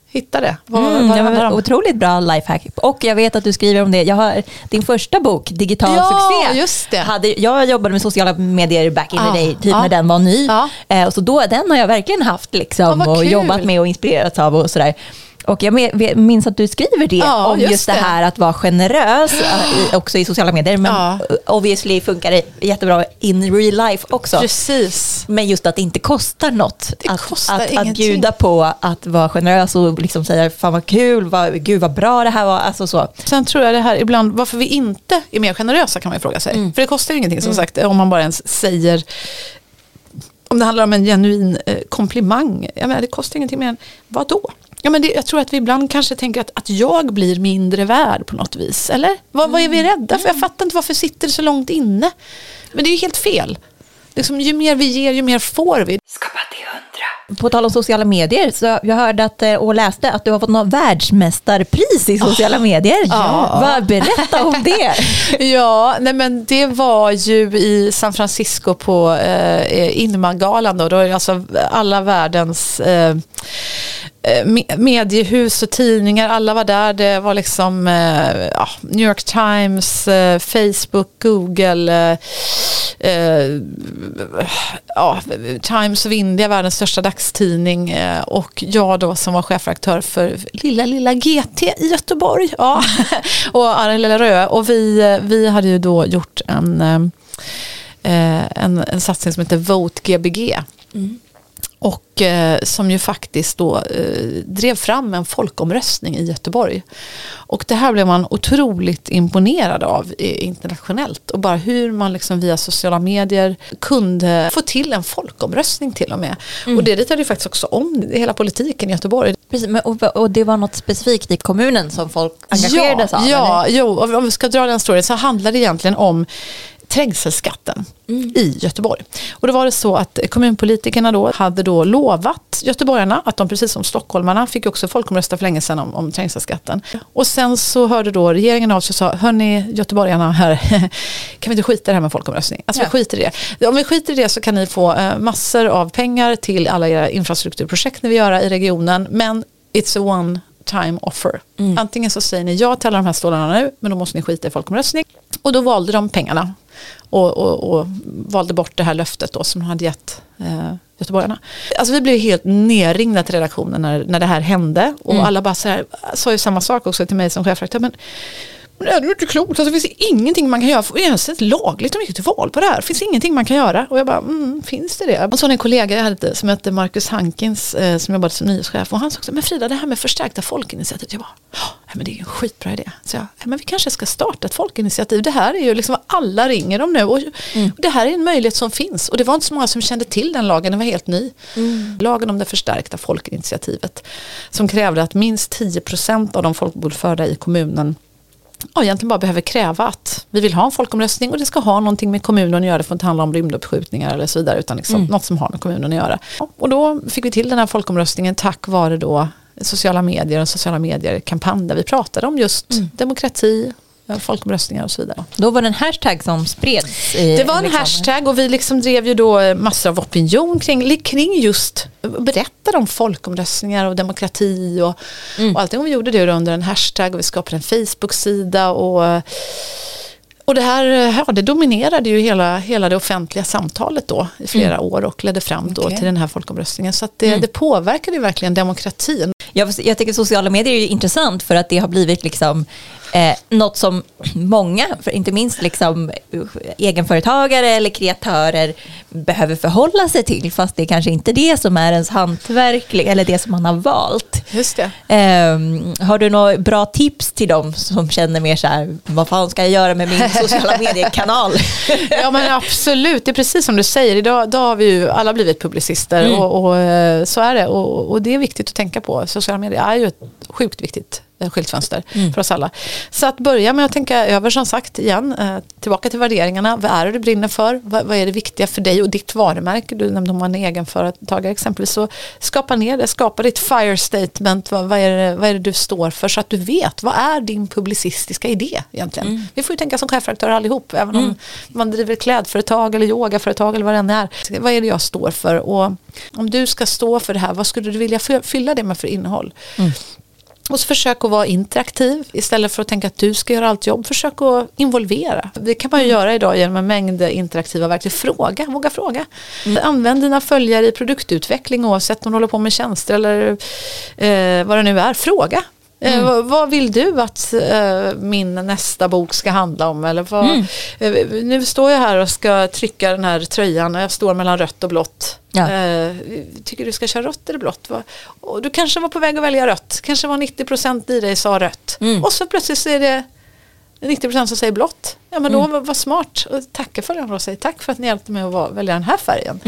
[SPEAKER 1] hitta det. Vad,
[SPEAKER 2] Mm,
[SPEAKER 1] vad
[SPEAKER 2] det var otroligt bra lifehack. Och jag vet att du skriver om det. Jag har, din första bok, Digital
[SPEAKER 1] Ja,
[SPEAKER 2] succé.
[SPEAKER 1] just det.
[SPEAKER 2] Hade, jag jobbade med sociala medier back in
[SPEAKER 1] Ja,
[SPEAKER 2] the day, typ
[SPEAKER 1] ja.
[SPEAKER 2] när den var ny.
[SPEAKER 1] Ja.
[SPEAKER 2] Eh, och så då, den har jag verkligen haft liksom,
[SPEAKER 1] vad
[SPEAKER 2] och
[SPEAKER 1] kul.
[SPEAKER 2] jobbat med och inspirerats av och sådär. Och jag minns att du skriver det
[SPEAKER 1] Ja,
[SPEAKER 2] om just,
[SPEAKER 1] just
[SPEAKER 2] det.
[SPEAKER 1] det.
[SPEAKER 2] här att vara generös i, också i sociala medier. Men
[SPEAKER 1] Ja.
[SPEAKER 2] obviously funkar det jättebra in real life också.
[SPEAKER 1] Precis.
[SPEAKER 2] Men just att det inte kostar något.
[SPEAKER 1] Det
[SPEAKER 2] att,
[SPEAKER 1] kostar
[SPEAKER 2] att, att bjuda på att vara generös och liksom säga fan vad kul, vad, gud vad bra det här var. Alltså så.
[SPEAKER 1] Sen tror jag det här ibland, varför vi inte är mer generösa kan man ju fråga sig. För det kostar ju ingenting som sagt om man bara ens säger om det handlar om en genuin eh, komplimang, jag menar, det kostar ingenting mer än vad då? Ja, men det, jag tror att vi ibland kanske tänker att, att jag blir mindre värd på något vis. Eller? Vad, vad är vi rädda för? Jag fattar inte varför sitter det så långt inne. Men det är ju helt fel. Liksom, ju mer vi ger, ju mer får vi.
[SPEAKER 2] På tal om sociala medier, så jag hörde att, eh, och läste att du har fått något världsmästarpris i sociala medier.
[SPEAKER 1] Ja.
[SPEAKER 2] Vad, berätta om det.
[SPEAKER 1] Ja, nej men det var ju i San Francisco på eh, Inma-galan då. Då är alltså alla världens eh, Eh, mediehus och tidningar, alla var där. Det var liksom ja, New York Times, eh, Facebook, Google, eh, ja, Times of India, världens största dagstidning och jag då som var chefredaktör för lilla, lilla GT i Göteborg. Ja. och Arne Lilla Rö. Och vi, vi hade ju då gjort en, en, en satsning som heter Vote Gbg. Mm. Och eh, som ju faktiskt då eh, drev fram en folkomröstning i Göteborg. Och det här blev man otroligt imponerad av eh, internationellt. Och bara hur man liksom via sociala medier kunde få till en folkomröstning till och med. Och det ritade ju faktiskt också om hela politiken i Göteborg.
[SPEAKER 2] Precis, men, och, och det var något specifikt i kommunen som folk engagerades
[SPEAKER 1] ja,
[SPEAKER 2] av?
[SPEAKER 1] Ja,
[SPEAKER 2] eller?
[SPEAKER 1] jo, om vi ska dra den storyn så handlar det egentligen om trängselskatten i Göteborg. Och då var det så att kommunpolitikerna då hade då lovat göteborgarna att de precis som stockholmarna fick också folkomrösta för länge sedan om, om trängselskatten. Och sen så hörde då regeringen av sig och sa, hörni göteborgarna här, kan vi inte skita i det här med folkomröstning? Alltså
[SPEAKER 2] Ja.
[SPEAKER 1] vi skiter i det. Om vi skiter i det så kan ni få eh, massor av pengar till alla era infrastrukturprojekt ni vill göra i regionen, men it's a one time offer. Antingen så säger ni ja till alla de här stålarna nu, men då måste ni skita i folkomröstning. Och då valde de pengarna och, och, och valde bort det här löftet då som de hade gett eh, göteborgarna. Alltså vi blev helt nerringda till redaktionen när, när det här hände och alla bara så här, sa ju samma sak också till mig som chefredaktör. Men det är ju inte klokt, alltså, det finns ingenting man kan göra. Det är ens ett lagligt om vi gick till val på det här. Det finns ingenting man kan göra. Och jag bara, mm, finns det det? Och så har en kollega jag hade som hette Marcus Hankins eh, som jobbade som nyhetschef. Och han sa också, men Frida det här med förstärkta folkinitiativ. Jag bara, "Ja, men det är ju en skitbra idé. Så jag, "Ja, men vi kanske ska starta ett folkinitiativ. Det här är ju liksom vad alla ringer om nu. Och Det här är en möjlighet som finns. Och det var inte så många som kände till den lagen, den var helt ny. Lagen om det förstärkta folkinitiativet. Som krävde att minst 10% av de folkbokförda i kommunen ja, egentligen bara behöver kräva att vi vill ha en folkomröstning och det ska ha någonting med kommunen att göra. Det får inte handla om rymduppskjutningar eller så vidare utan liksom något som har med kommunen att göra. Och då fick vi till den här folkomröstningen tack vare då sociala medier och sociala medier-kampanj där vi pratade om just demokrati, eh, folkomröstningar och så vidare.
[SPEAKER 2] Då var det en hashtag som spreds. I,
[SPEAKER 1] Det var en
[SPEAKER 2] liksom.
[SPEAKER 1] hashtag och vi liksom drev ju då eh, massor av opinion kring, kring just berättade om folkomröstningar och demokrati och, och allting. Och vi gjorde det under en hashtag och vi skapade en Facebook-sida och eh, och det här eh, ja, det dominerade ju hela, hela det offentliga samtalet då i flera år och ledde fram då
[SPEAKER 2] Okej.
[SPEAKER 1] till den här folkomröstningen. Så det, det påverkade ju verkligen demokratin.
[SPEAKER 2] Jag, jag tycker sociala medier är ju intressant för att det har blivit liksom eh, något som många, för inte minst liksom egenföretagare eller kreatörer behöver förhålla sig till fast det är kanske inte det som är ens hantverk eller det som man har valt.
[SPEAKER 1] Just det.
[SPEAKER 2] Eh, har du några bra tips till dem som känner mer så här, vad fan ska jag göra med min sociala mediekanal?
[SPEAKER 1] Ja men absolut, det är precis som du säger. Idag, idag har vi ju alla blivit publicister och, och eh, så är det. Och, och det är viktigt att tänka på. Sociala medier är ju ett sjukt viktigt skyltfönster för oss alla. Så att börja med att tänka över som sagt igen, eh, tillbaka till värderingarna. Vad är det du brinner för? Vad, vad är det viktiga för dig och ditt varumärke? Du nämnde om man är egenföretagare exempelvis. Så skapa ner det, skapa ditt fire statement. Vad, vad, är det, vad är det du står för? Så att du vet, vad är din publicistiska idé egentligen? Vi får ju tänka som chefredaktörer allihop, även om man driver klädföretag eller yogaföretag eller vad det än är. Vad är det jag står för? Och om du ska stå för det här, vad skulle du vilja fy- fylla det med för innehåll? Och så försök att vara interaktiv istället för att tänka att du ska göra allt jobb. Försök att involvera. Det kan man ju göra idag genom en mängd interaktiva verktyg. Fråga, våga fråga. Använd dina följare i produktutveckling oavsett om du håller på med tjänster eller eh, vad det nu är. Fråga. Eh, vad, vad vill du att eh, min nästa bok ska handla om? Eller vad, eh, nu står jag här och ska trycka den här tröjan och jag står mellan rött och blått.
[SPEAKER 2] Ja.
[SPEAKER 1] Tycker du ska köra rött eller blått? Va? Och du kanske var på väg att välja rött. Kanske var 90% i dig sa rött. Och så plötsligt så är det 90% som säger blått. Ja men då var, var smart. Och tacka för den och säg tack för att ni hjälpte mig att välja den här färgen.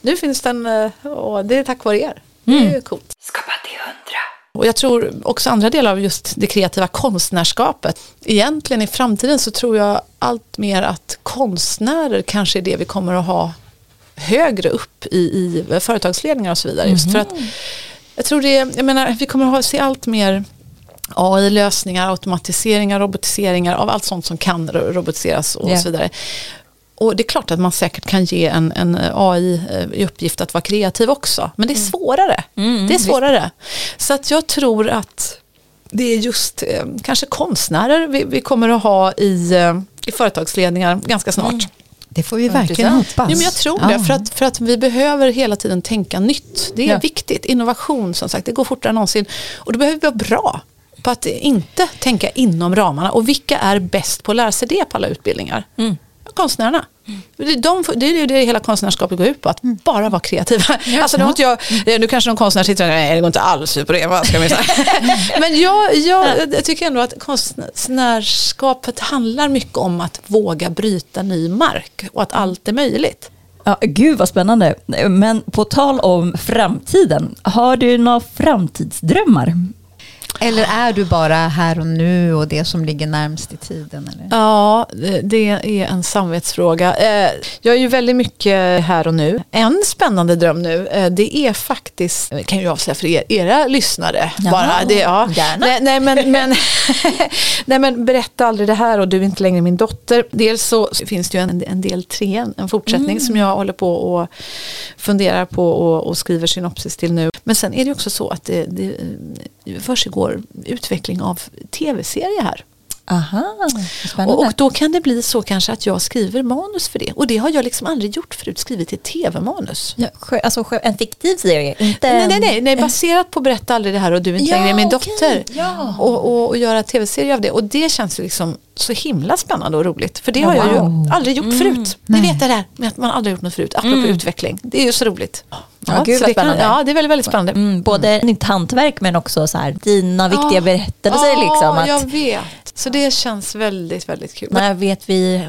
[SPEAKER 1] Nu finns den och det är tack vare er. Det är ju coolt.
[SPEAKER 5] Skapa till hundra.
[SPEAKER 1] Och jag tror också andra delar av just det kreativa konstnärskapet. Egentligen i framtiden så tror jag allt mer att konstnärer kanske är det vi kommer att ha högre upp i, i företagsledningar och så vidare. Just för att jag tror det, jag menar vi kommer att se allt mer AI-lösningar, automatiseringar, robotiseringar av allt sånt som kan ro- robotiseras och
[SPEAKER 2] Ja.
[SPEAKER 1] så vidare. Och det är klart att man säkert kan ge en, en AI eh, i uppgift att vara kreativ också. Men det är svårare. det är svårare. Så att jag tror att det är just eh, kanske konstnärer vi, vi kommer att ha i, eh, i företagsledningar ganska snart.
[SPEAKER 3] Det får vi verkligen hoppas.
[SPEAKER 1] Jo, men jag tror
[SPEAKER 3] Ja.
[SPEAKER 1] det, för att, för att vi behöver hela tiden tänka nytt. Det är
[SPEAKER 2] Ja.
[SPEAKER 1] viktigt. Innovation som sagt, det går fortare än någonsin. Och då behöver vi vara bra på att inte tänka inom ramarna. Och vilka är bäst på att lära sig det på alla utbildningar? Konstnärerna. Det, är de, det är det hela konstnärskapet går ut på, att bara vara kreativa. Alltså, nu, har inte jag, nu kanske någon konstnär sitter och säger, nej det går inte alls ut på det, vad ska säga? Men jag, jag, jag tycker ändå att konstnärskapet handlar mycket om att våga bryta ny mark och att allt är möjligt.
[SPEAKER 2] Ja, gud vad spännande. Men på tal om framtiden, har du några framtidsdrömmar?
[SPEAKER 3] Eller är du bara här och nu och det som ligger närmst i tiden? Eller?
[SPEAKER 1] Ja, det- är en samvetsfråga. Eh, Jag är ju väldigt mycket här och nu. En spännande dröm nu, eh, det är faktiskt, det kan jag avslöja för er, era lyssnare.
[SPEAKER 2] Jaha,
[SPEAKER 1] bara. Det, ja.
[SPEAKER 2] gärna.
[SPEAKER 1] Nej, nej, men, men, nej men berätta aldrig det här och du är inte längre min dotter. Dels så finns det ju en, en del tre, en fortsättning som jag håller på och funderar på och, och skriver synopsis till nu. Men sen är det också så att det, det eh, försiggår utveckling av tv-serier här.
[SPEAKER 2] Aha, spännande.
[SPEAKER 1] Och, då kan det bli så kanske att jag skriver manus för det. Och det har jag liksom aldrig gjort förut, skrivit ett tv-manus.
[SPEAKER 2] ja, alltså en fiktiv serie, inte
[SPEAKER 1] Nej, nej, nej, nej, baserat på Berätta aldrig det här och du är inte
[SPEAKER 2] Ja,
[SPEAKER 1] längre min
[SPEAKER 2] okej,
[SPEAKER 1] dotter.
[SPEAKER 2] ja.
[SPEAKER 1] Och, och, och göra tv-serie av det. Och det känns liksom så himla spännande och roligt. För det har jag
[SPEAKER 2] Wow.
[SPEAKER 1] ju aldrig gjort förut. Ni vet det där med att man aldrig gjort något förut, apropå utveckling. Det är ju så roligt.
[SPEAKER 2] Ja, gud,
[SPEAKER 1] det kan,
[SPEAKER 2] spännande.
[SPEAKER 1] ja, det är väldigt, väldigt spännande.
[SPEAKER 2] Mm, både ditt hantverk men också så här, dina viktiga
[SPEAKER 1] Ja.
[SPEAKER 2] berättelser.
[SPEAKER 1] Ja,
[SPEAKER 2] liksom, att,
[SPEAKER 1] jag vet. Så det känns väldigt, väldigt kul.
[SPEAKER 2] när vet vi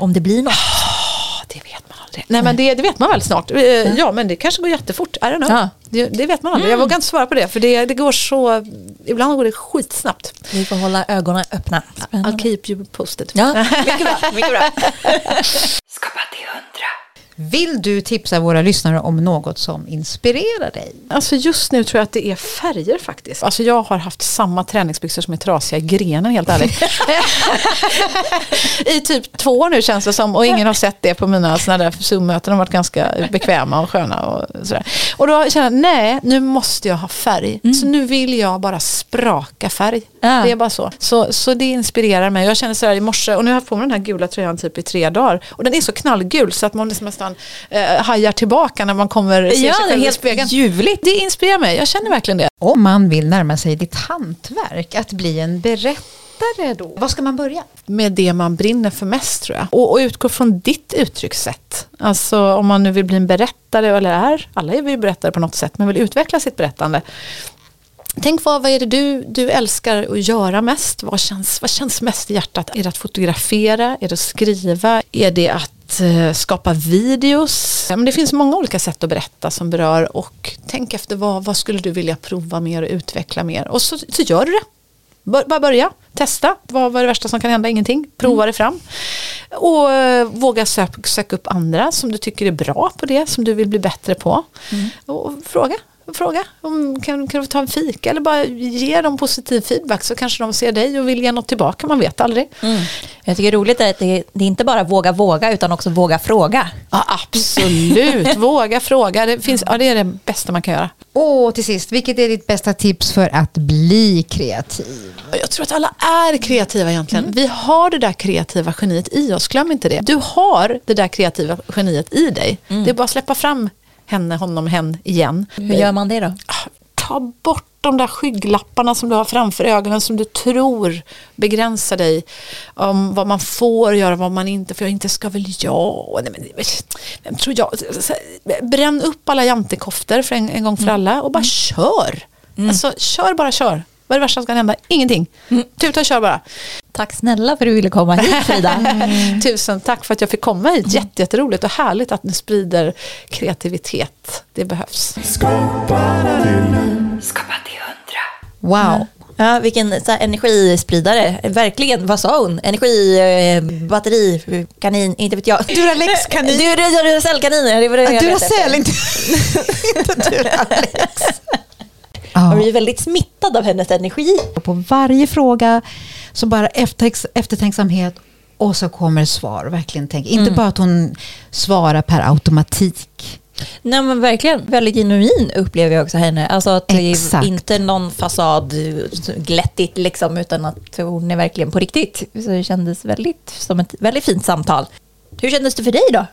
[SPEAKER 2] om det blir något?
[SPEAKER 1] Ja, det vet man aldrig. Nej men det, det vet man väl snart. Eh, Ja men det kanske går jättefort. I don't know.
[SPEAKER 2] Ja.
[SPEAKER 1] Det, det vet man aldrig. Jag vågar inte svara på det. För det, det går så, ibland går det skitsnabbt.
[SPEAKER 2] Vi får hålla ögonen öppna.
[SPEAKER 1] I'll keep you posted.
[SPEAKER 2] Ja, mycket bra. Mycket bra.
[SPEAKER 5] Skapa till hundra.
[SPEAKER 3] Vill du tipsa våra lyssnare om något som inspirerar dig?
[SPEAKER 1] Alltså just nu tror jag att det är färger faktiskt. Alltså jag har haft samma träningsbyxor som är trasiga i grenen helt ärligt. I typ två år nu känns det som och ingen har sett det på mina sådana där Zoom-möten. De har varit ganska bekväma och sköna och sådär. Och då känner jag, nej nu måste jag ha färg. Så nu vill jag bara spraka färg.
[SPEAKER 2] Ja.
[SPEAKER 1] Det är bara så. så. Så det inspirerar mig. Jag känner sådär i morse och nu har jag haft på mig den här gula tröjan typ i tre dagar. Och den är så knallgul så att man liksom nästan eh, hajar tillbaka när man kommer ser
[SPEAKER 2] Ja,
[SPEAKER 1] sig själv i
[SPEAKER 2] helt
[SPEAKER 1] spegeln.
[SPEAKER 2] ljuvligt.
[SPEAKER 1] Det inspirerar mig, jag känner verkligen det.
[SPEAKER 3] Om man vill närma sig ditt hantverk, att bli en berättare då? Var ska man börja?
[SPEAKER 1] Med det man brinner för mest tror jag. Och, och utgå från ditt uttryckssätt. Alltså om man nu vill bli en berättare, eller är, alla är vi berättare på något sätt, men vill utveckla sitt berättande. Tänk vad, vad är det du, du älskar att göra mest? Vad känns, vad känns mest i hjärtat? Är det att fotografera? Är det att skriva? Är det att eh, skapa videos? Men det finns många olika sätt att berätta som berör och tänk efter vad, vad skulle du vilja prova mer och utveckla mer? Och så, så gör du det. Bör- Bara börja, testa. Vad vad är det värsta som kan hända? Ingenting. Prova det fram. Och eh, våga sök, söka upp andra som du tycker är bra på det, som du vill bli bättre på. Och fråga. Fråga, om, kan, kan du ta en fika eller bara ge dem positiv feedback så kanske de ser dig och vill ge något tillbaka, man vet aldrig.
[SPEAKER 2] Jag tycker det är roligt att det, det är inte bara våga våga utan också våga fråga.
[SPEAKER 1] Ja, absolut, våga fråga, det, finns, ja, det är det bästa man kan göra.
[SPEAKER 3] Och till sist, vilket är ditt bästa tips för att bli kreativ?
[SPEAKER 1] Jag tror att alla är kreativa egentligen. Vi har det där kreativa geniet i oss, glöm inte det. Du har det där kreativa geniet i dig. Det är bara att släppa fram henne, honom, hen igen.
[SPEAKER 2] Hur gör man det då?
[SPEAKER 1] Ta bort de där skygglapparna som du har framför ögonen som du tror begränsar dig om vad man får göra, vad man inte får göra. Inte ska väl jag? Nej, men, vem tror jag? Bränn upp alla jantekoftor för en, en gång för alla och bara kör. Alltså, kör bara kör. Vad är det värsta som kan hända? Ingenting. Tuta och kör bara.
[SPEAKER 2] Tack snälla för att du ville komma hit Frida.
[SPEAKER 1] Tusen tack för att jag fick komma hit. Jätte, jätteroligt och härligt att ni sprider kreativitet. Det behövs.
[SPEAKER 5] Skapa till hundra.
[SPEAKER 3] Wow.
[SPEAKER 2] Ja, vilken så här, energispridare. Verkligen, vad sa hon? Energi, eh, batteri, kanin, inte vet jag.
[SPEAKER 3] Duralex-kanin.
[SPEAKER 2] Dur- Duracell-kanin, det var det jag.
[SPEAKER 3] Duracell, inte, inte Duralex.
[SPEAKER 2] Jag
[SPEAKER 3] Ja.
[SPEAKER 2] blir väldigt smittad av hennes energi.
[SPEAKER 3] På varje fråga så bara eftertänks- eftertänksamhet och så kommer svar. Verkligen tänk. Inte bara att hon svarar per automatik.
[SPEAKER 2] Nej men verkligen, väldigt genuin upplever jag också henne. Alltså att det
[SPEAKER 3] Exakt.
[SPEAKER 2] är inte någon fasad glättigt liksom, utan att hon är verkligen på riktigt. Så det kändes väldigt som ett väldigt fint samtal. Hur kändes det för dig då?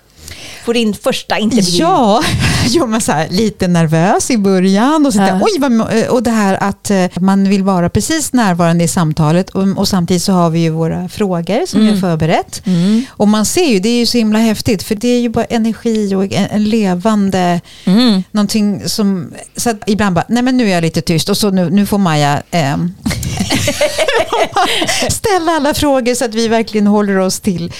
[SPEAKER 2] På din första intervju?
[SPEAKER 3] Ja, jo, men så här, lite nervös i början och, så
[SPEAKER 2] Ja.
[SPEAKER 3] oj, vad, och det här att eh, man vill vara precis närvarande i samtalet och, och samtidigt så har vi ju våra frågor som vi har förberett.
[SPEAKER 2] Mm.
[SPEAKER 3] Och man ser ju, det är ju så himla häftigt för det är ju bara energi och en, en levande,
[SPEAKER 2] Mm.
[SPEAKER 3] någonting som, så att ibland bara, nej men nu är jag lite tyst och så nu, nu får Maja ehm, ställa alla frågor så att vi verkligen håller oss till,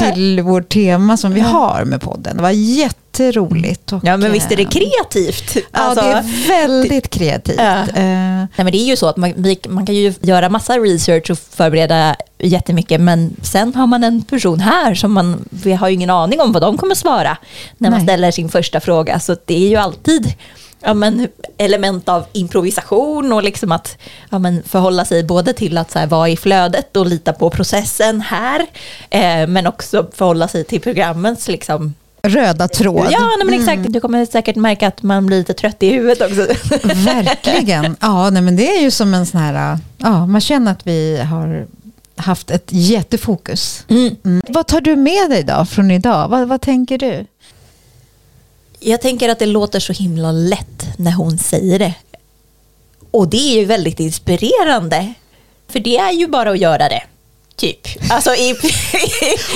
[SPEAKER 3] till vårt tema som vi har med podden. Det var jätteroligt. Och,
[SPEAKER 2] Ja men visst är det
[SPEAKER 3] eh,
[SPEAKER 2] kreativt?
[SPEAKER 3] Ja,
[SPEAKER 2] Alltså-
[SPEAKER 3] det är väldigt kreativt.
[SPEAKER 2] Ja.
[SPEAKER 3] Eh,
[SPEAKER 2] Nej, men det är ju så att man, man kan ju göra massa research och förbereda jättemycket men sen har man en person här som man vi har ju ingen aning om vad de kommer svara när man
[SPEAKER 3] Nej.
[SPEAKER 2] ställer sin första fråga. Så det är ju alltid ja, men, element av improvisation och liksom att ja, men, förhålla sig både till att så här, vara i flödet och lita på processen här eh, men också förhålla sig till programmens liksom,
[SPEAKER 3] röda tråd.
[SPEAKER 2] Ja, nej, men exakt. Du kommer säkert märka att man blir lite trött i huvudet också.
[SPEAKER 3] Verkligen. Ja, nej, men det är ju som en sån här, ja, man känner att vi har haft ett jättefokus. Mm. Vad tar du med dig då från idag? Vad, vad tänker du?
[SPEAKER 2] Jag tänker att det låter så himla lätt när hon säger det. Och det är ju väldigt inspirerande. För det är ju bara att göra det. Typ. Alltså i,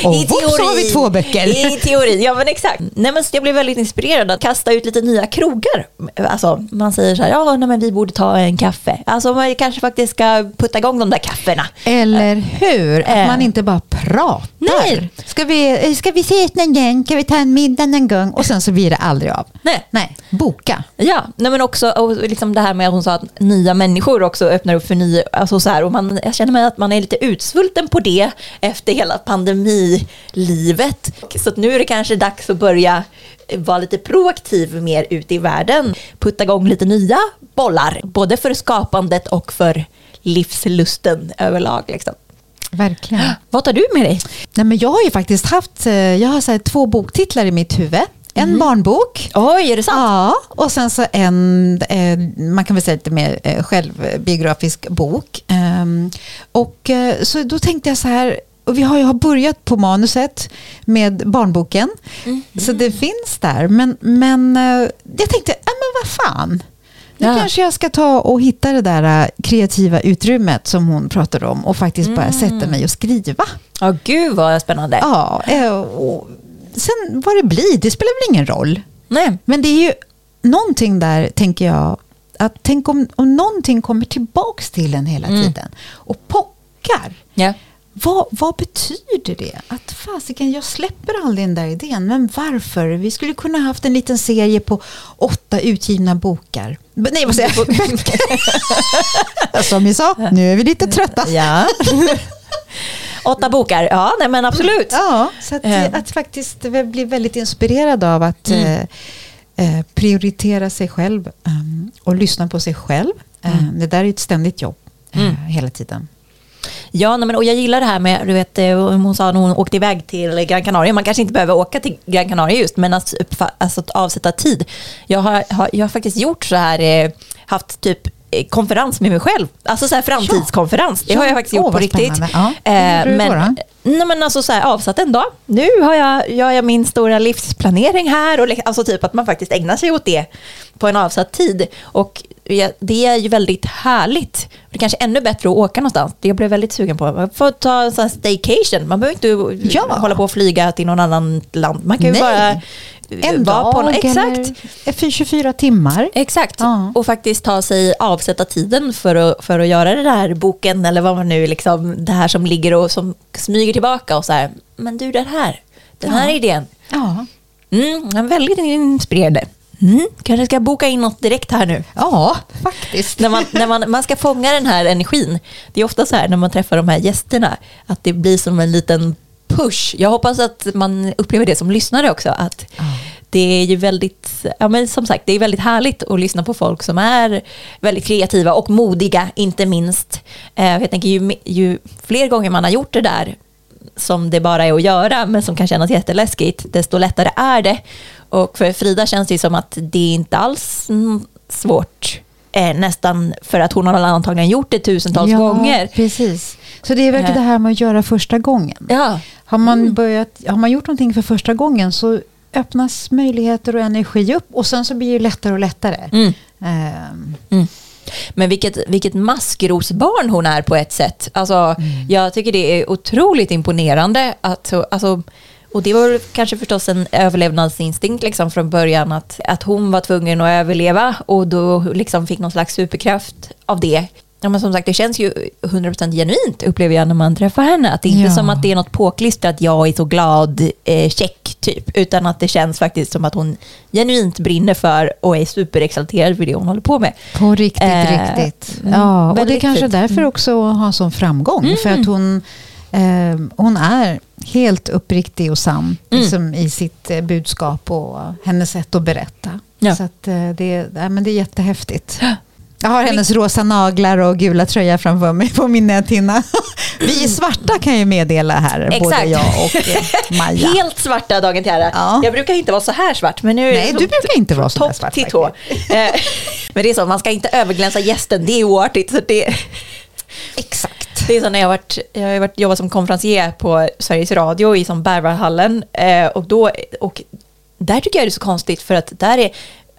[SPEAKER 3] Och
[SPEAKER 2] i
[SPEAKER 3] whoops, så har vi två böcker.
[SPEAKER 2] I teorin, ja men exakt. Nej, men jag blev väldigt inspirerad att kasta ut lite nya krogar. Alltså man säger så här, ja nej, men vi borde ta en kaffe. Alltså man kanske faktiskt ska putta igång de där kaffena.
[SPEAKER 3] Eller hur? Att
[SPEAKER 2] Eh.
[SPEAKER 3] man inte bara pratar.
[SPEAKER 2] Nej.
[SPEAKER 3] Ska vi, eh, ska vi ses någon gång? Ska vi ta en middag någon gång? Och sen så blir det aldrig av.
[SPEAKER 2] Nej.
[SPEAKER 3] Nej, boka.
[SPEAKER 2] Ja, nej men också och liksom det här med att hon sa att nya människor också öppnar upp för nya, alltså så här, och man, jag känner mig att man är lite utsvulten på det efter hela pandemilivet. Så nu är det kanske dags att börja vara lite proaktiv mer ute i världen, putta igång lite nya bollar, både för skapandet och för livslusten överlag. Liksom.
[SPEAKER 3] Verkligen.
[SPEAKER 2] Vad tar du med dig?
[SPEAKER 3] Nej, men jag har ju faktiskt haft eh, jag har så två boktitlar i mitt huvud. En barnbok.
[SPEAKER 2] Oj, är det sant?
[SPEAKER 3] Ja, och sen så en, eh, man kan väl säga lite mer eh, självbiografisk bok. Ehm, och eh, så då tänkte jag så här, och vi har ju börjat på manuset med barnboken, så det finns där. Men, men jag tänkte, äh, men vad fan, nu
[SPEAKER 2] Ja.
[SPEAKER 3] kanske jag ska ta och hitta det där kreativa utrymmet som hon pratade om och faktiskt bara sätta mig och skriva.
[SPEAKER 2] Ja, gud vad spännande.
[SPEAKER 3] Ja, och sen vad det blir, det spelar väl ingen roll.
[SPEAKER 2] Nej.
[SPEAKER 3] Men det är ju någonting där, tänker jag, att tänk om, om någonting kommer tillbaks till en hela tiden och pockar.
[SPEAKER 2] Ja.
[SPEAKER 3] Vad, vad betyder det? Att fasiken, jag släpper aldrig den där idén. Men varför? Vi skulle kunna haft en liten serie på åtta utgivna bokar. Nej, vad säger jag? Som vi sa, nu är vi lite trötta.
[SPEAKER 2] Ja. Åtta bokar, ja nej, men absolut.
[SPEAKER 3] Ja, så att,
[SPEAKER 2] Eh.
[SPEAKER 3] att faktiskt bli väldigt inspirerad av att
[SPEAKER 2] Mm.
[SPEAKER 3] eh, eh, prioritera sig själv ehm, och lyssna på sig själv. Eh, Det där är ett ständigt jobb eh,
[SPEAKER 2] Mm.
[SPEAKER 3] hela tiden.
[SPEAKER 2] Ja, men, och jag gillar det här med, du vet, hon sa när hon åkte iväg till Gran Canaria, man kanske inte behöver åka till Gran Canaria just, men att, alltså, att avsätta tid. Jag har, har, jag har faktiskt gjort så här, haft typ konferens med mig själv, alltså så här framtidskonferens. Det har jag faktiskt gjort på
[SPEAKER 3] vad
[SPEAKER 2] riktigt.
[SPEAKER 3] Ja.
[SPEAKER 2] Eh, men,
[SPEAKER 3] då då?
[SPEAKER 2] nej, men alltså så här, avsatt en dag. Nu har jag, gör jag min stora livsplanering här och alltså typ att man faktiskt ägnar sig åt det på en avsatt tid. Och ja, det är ju väldigt härligt. Det är kanske ännu bättre att åka någonstans. Det jag blev väldigt sugen på. Man får ta en sån här staycation. Man behöver inte
[SPEAKER 3] Ja.
[SPEAKER 2] hålla på och flyga till någon annan land. Man kan ju
[SPEAKER 3] Nej.
[SPEAKER 2] bara
[SPEAKER 3] En dag
[SPEAKER 2] på någon, Exakt.
[SPEAKER 3] eller efter 24 timmar.
[SPEAKER 2] Exakt,
[SPEAKER 3] Ja.
[SPEAKER 2] och faktiskt ta sig, avsätta tiden för att, för att göra den här boken eller vad man nu liksom, det här som ligger och som smyger tillbaka och så här, men du den här, den här
[SPEAKER 3] Ja.
[SPEAKER 2] idén,
[SPEAKER 3] Ja,
[SPEAKER 2] mm, väldigt inspirerande. Mm, kanske ska boka in något direkt här nu.
[SPEAKER 3] ja faktiskt.
[SPEAKER 2] När man, när man, man ska fånga den här energin. Det är ofta så här när man träffar de här gästerna, att det blir som en liten push. Jag hoppas att man upplever det som lyssnare också. Att Det är ju väldigt, ja men som sagt, det är väldigt härligt att lyssna på folk som är väldigt kreativa och modiga, inte minst. Eh, Jag tänker ju, ju fler gånger man har gjort det där som det bara är att göra, men som kan kännas jätteläskigt, desto lättare är det. Och för Frida känns det som att det inte alls svårt, eh, nästan för att hon har antagligen gjort det tusentals
[SPEAKER 3] ja,
[SPEAKER 2] gånger.
[SPEAKER 3] precis. Så det är verkligen
[SPEAKER 2] Eh.
[SPEAKER 3] det här med att göra första gången.
[SPEAKER 2] Ja,
[SPEAKER 3] Har man, börjat, har man gjort någonting för första gången så öppnas möjligheter och energi upp och sen så blir det lättare och lättare.
[SPEAKER 2] mm.
[SPEAKER 3] Ehm,
[SPEAKER 2] Men vilket, vilket maskrosbarn hon är på ett sätt. Alltså, Jag tycker det är otroligt imponerande. Att, alltså, och det var kanske förstås en överlevnadsinstinkt liksom från början. Att, att hon var tvungen att överleva och då liksom fick någon slags superkraft av det. Ja, men som sagt, det känns ju 100% genuint upplever jag när man träffar henne. Att det är inte
[SPEAKER 3] Ja.
[SPEAKER 2] som att det är något påklistrat, jag är så glad, eh, check typ. Utan att det känns faktiskt som att hon genuint brinner för och är superexalterad för det hon håller på med.
[SPEAKER 3] På riktigt,
[SPEAKER 2] Eh,
[SPEAKER 3] riktigt.
[SPEAKER 2] mm,
[SPEAKER 3] Ja, och det är kanske
[SPEAKER 2] fint.
[SPEAKER 3] därför också har sån framgång. För att hon, eh, hon är helt uppriktig och sann
[SPEAKER 2] Mm.
[SPEAKER 3] liksom, i sitt eh, budskap och hennes sätt att berätta.
[SPEAKER 2] Ja.
[SPEAKER 3] Så att, eh, det, ja, men det är jättehäftigt. Jag har hennes rosa naglar och gula tröja framför mig på min näthinna. Vi är svarta kan jag meddela här, både
[SPEAKER 2] Exakt.
[SPEAKER 3] jag och eh, Maja.
[SPEAKER 2] Helt svarta dagen till ära.
[SPEAKER 3] Ja.
[SPEAKER 2] Jag brukar inte vara så här svart, men nu är
[SPEAKER 3] Nej, du brukar inte vara så
[SPEAKER 2] topp
[SPEAKER 3] svart
[SPEAKER 2] till tå. Eh, Men det är så, man ska inte överglänsa gästen, det är oartigt. Så det,
[SPEAKER 3] Exakt.
[SPEAKER 2] det är så när jag har varit, jag har varit, jobbat som konferencier på Sveriges Radio i som Berwaldhallen eh, och, då, och där tycker jag det är så konstigt för att där är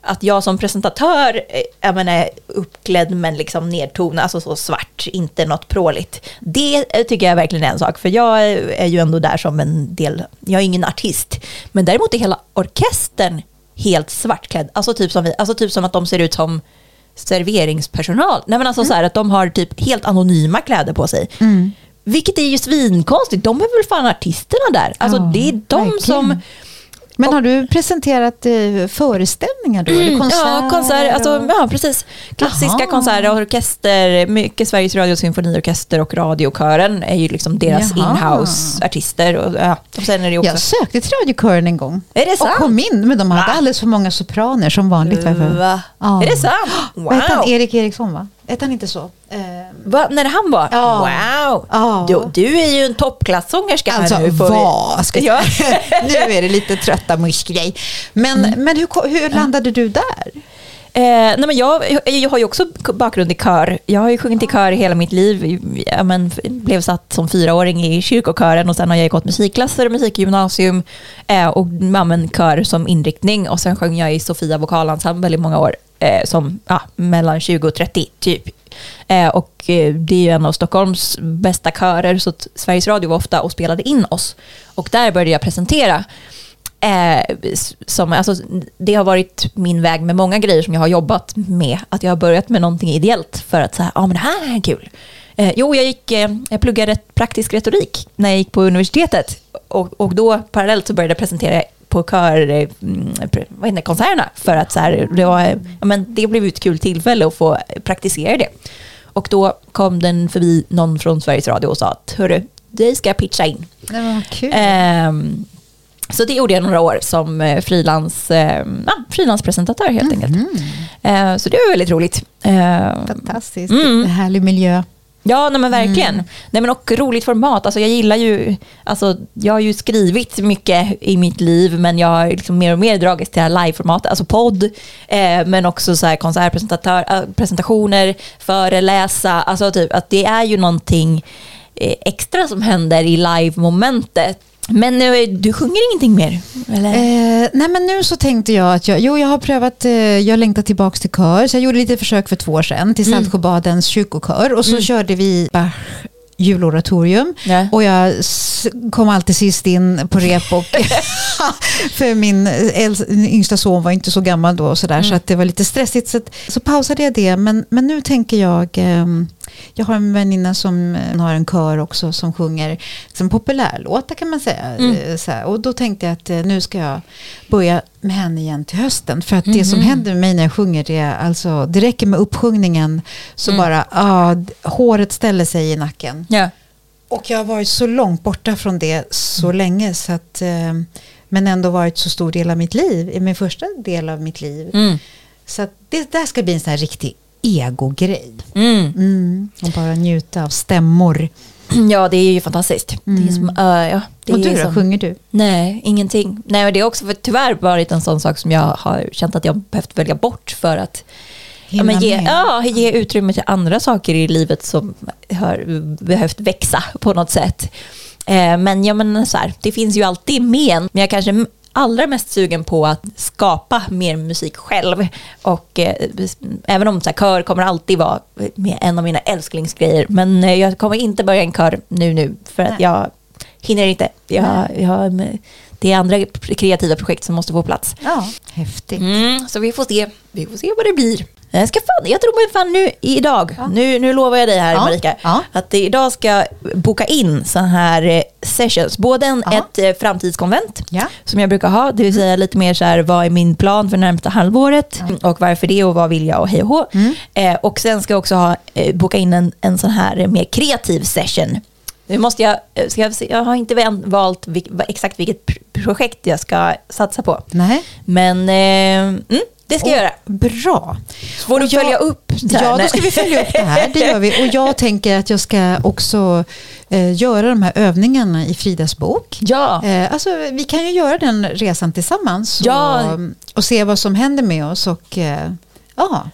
[SPEAKER 2] att jag som presentatör eh, jag menar, är uppklädd men liksom nedtonad, alltså så svart, inte något pråligt. Det eh, tycker jag verkligen är en sak, för jag är ju ändå där som en del, jag är ingen artist, men däremot är hela orkestern helt svartklädd, alltså typ som, vi, alltså typ som att de ser ut som serveringspersonal. Nej men alltså så här att de har typ helt anonyma kläder på sig. Vilket är ju svinkonstigt, de är väl fan artisterna där. Alltså
[SPEAKER 3] Ja,
[SPEAKER 2] det är de
[SPEAKER 3] verkligen.
[SPEAKER 2] som
[SPEAKER 3] Men har du presenterat eh, föreställningar då? Eller konserter?
[SPEAKER 2] Ja, konserter, alltså,
[SPEAKER 3] och-
[SPEAKER 2] ja, precis. Klassiska
[SPEAKER 3] Jaha.
[SPEAKER 2] konserter, orkester, mycket Sveriges Radio Symfoniorkester och Radiokören är ju liksom deras inhouse-artister. Och, ja, och sen är det också...
[SPEAKER 3] Jag sökte till radiokören en gång.
[SPEAKER 2] Är det
[SPEAKER 3] Och
[SPEAKER 2] sant?
[SPEAKER 3] kom in, men de hade alldeles för många sopraner som vanligt.
[SPEAKER 2] Va?
[SPEAKER 3] Ja.
[SPEAKER 2] Är det sant?
[SPEAKER 3] Vad hette han?
[SPEAKER 2] Wow!
[SPEAKER 3] Erik Eriksson va? Hette han inte så? Eh,
[SPEAKER 2] Va? När han var?
[SPEAKER 3] Ja.
[SPEAKER 2] Wow!
[SPEAKER 3] Ja.
[SPEAKER 2] Du, du är ju en toppklassångerska
[SPEAKER 3] alltså
[SPEAKER 2] här nu. får vi-
[SPEAKER 3] vad? Ska
[SPEAKER 2] Ja.
[SPEAKER 3] nu är det lite trötta muskgrej. Men, men hur, hur landade du där?
[SPEAKER 2] Eh, nej men jag, jag har ju också bakgrund i kör. Jag har ju sjungit i kör hela mitt liv. Jag men, blev satt som fyraåring i kyrkokören och sen har jag gått musikklasser och musikgymnasium eh, och men, kör som inriktning. Och sen sjöng jag i Sofia vokalensemble i många år, eh, som ja, mellan 20 och 30 typ. Eh, och eh, det är ju en av Stockholms bästa körer så Sveriges Radio var ofta och spelade in oss. Och där började jag presentera. Eh, som, alltså, det har varit min väg med många grejer som jag har jobbat med. Att jag har börjat med någonting ideellt för att säga, ja ah, men det här är kul. Eh, jo, jag, gick, eh, jag pluggade praktisk retorik när jag gick på universitetet. Och, och då parallellt så började jag presentera på kör, eh, mm, vad heter det, konserterna. För att så här, det, var, ja, men det blev ett kul tillfälle att få praktisera det. Och då kom den förbi någon från Sveriges Radio och sa att hörru, dig ska jag pitcha in.
[SPEAKER 3] Det var kul.
[SPEAKER 2] Ehm, Så det gjorde jag några år som eh, frilans, eh, ja, frilanspresentatör helt enkelt. Eh, så det var väldigt roligt.
[SPEAKER 3] Fantastiskt.
[SPEAKER 2] Mm.
[SPEAKER 3] Härlig miljö.
[SPEAKER 2] Ja, nej men verkligen. Nej, men och roligt format. Alltså, jag gillar ju, alltså, jag har ju skrivit mycket i mitt liv, men jag har liksom mer och mer dragits till det här liveformatet, alltså podd, eh, men också så här konsertpresentationer, föreläsa, alltså typ att det är ju någonting eh, extra som händer i live-momentet. Men eh, du sjunger ingenting mer? Eller?
[SPEAKER 3] Eh, nej men nu så tänkte jag att jag, jo jag har prövat, eh, jag längtar tillbaka till kör, så jag gjorde lite försök för två år sedan till Saltsjöbadens kyrkokör. Och så körde vi Bach juloratorium.
[SPEAKER 2] Ja.
[SPEAKER 3] och jag kom alltid sist in på rep och för min yngsta son var inte så gammal då och sådär. Så att det var lite stressigt. Så, att, så pausade jag det. Men, men nu tänker jag ehm, jag har en väninna som eh, har en kör också som sjunger som populärlåtar kan man säga. Eh, Så här. Och då tänkte jag att eh, nu ska jag börja med henne igen till hösten. För att det som händer med mig när jag sjunger, det, är alltså, det räcker med uppsjungningen så bara ah, håret ställer sig i nacken.
[SPEAKER 2] Ja.
[SPEAKER 3] Och jag har varit så långt borta från det så länge så att eh, men ändå varit så stor del av mitt liv, i min första del av mitt liv.
[SPEAKER 2] Mm.
[SPEAKER 3] Så att det där ska bli en sån här riktig egogrej.
[SPEAKER 2] Mm.
[SPEAKER 3] Mm, och bara njuta av stämmor.
[SPEAKER 2] Ja, det är ju fantastiskt. Det är som, äh, ja, det
[SPEAKER 3] och du då,
[SPEAKER 2] som,
[SPEAKER 3] sjunger du?
[SPEAKER 2] Nej, ingenting. Nej, det har också för, tyvärr varit en sån sak som jag har känt att jag behövt välja bort för att ja, men ge, ja, ge utrymme till andra saker i livet som har behövt växa på något sätt. Eh, men ja, men så här, det finns ju alltid men, men jag kanske allra mest sugen på att skapa mer musik själv. Och eh, även om så här, kör kommer alltid vara en av mina älsklingsgrejer, men eh, jag kommer inte börja en kör nu nu för att jag hinner inte. Jag, jag, det är andra kreativa projekt som måste få plats.
[SPEAKER 3] Ja, häftigt.
[SPEAKER 2] Mm, så vi får se. Vi får se vad det blir. Jag, ska fan, jag tror mig fan nu idag,
[SPEAKER 3] Ja.
[SPEAKER 2] nu, nu lovar jag dig här
[SPEAKER 3] Ja,
[SPEAKER 2] Marika,
[SPEAKER 3] ja.
[SPEAKER 2] att idag ska jag boka in så här eh, sessions. Både en, ett eh, framtidskonvent som jag brukar ha, det vill säga lite mer så här, vad är min plan för närmsta halvåret och varför det och vad vill jag och hej och hå.
[SPEAKER 3] Mm.
[SPEAKER 2] Eh, och sen ska jag också ha, eh, boka in en, en sån här eh, mer kreativ session. Nu måste jag, ska jag, jag har inte valt vilk, exakt vilket pr- projekt jag ska satsa på.
[SPEAKER 3] Nej.
[SPEAKER 2] Men eh, mm, det ska jag göra.
[SPEAKER 3] Bra.
[SPEAKER 2] Får du
[SPEAKER 3] Och jag-
[SPEAKER 2] följa upp? så här?
[SPEAKER 3] Ja, då ska vi följa upp det här. Det gör vi. Och jag tänker att jag ska också eh, göra de här övningarna i Fridas bok.
[SPEAKER 2] Ja.
[SPEAKER 3] Eh, alltså, vi kan ju göra den resan tillsammans
[SPEAKER 2] Ja.
[SPEAKER 3] och, och se vad som händer med oss och eh, ja,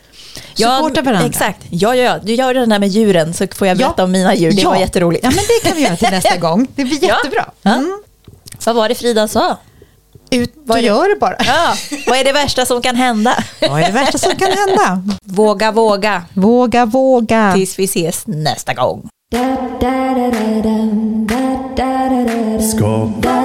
[SPEAKER 3] supporta varandra.
[SPEAKER 2] Exakt. Ja, ja, ja. Du gör den här med djuren så får jag berätta
[SPEAKER 3] Ja.
[SPEAKER 2] om mina djur. Det
[SPEAKER 3] ja.
[SPEAKER 2] var jätteroligt.
[SPEAKER 3] Ja, men det kan vi göra till nästa gång. Det blir jättebra.
[SPEAKER 2] Ja.
[SPEAKER 3] Mm.
[SPEAKER 2] Vad var det Frida sa?
[SPEAKER 3] Ut
[SPEAKER 2] Vad
[SPEAKER 3] och
[SPEAKER 2] det?
[SPEAKER 3] gör det bara.
[SPEAKER 2] Ja, vad är det värsta som kan hända?
[SPEAKER 3] Vad är det värsta som kan hända?
[SPEAKER 2] Våga, våga.
[SPEAKER 3] Våga, våga.
[SPEAKER 2] Tills vi ses nästa gång.
[SPEAKER 5] Skapa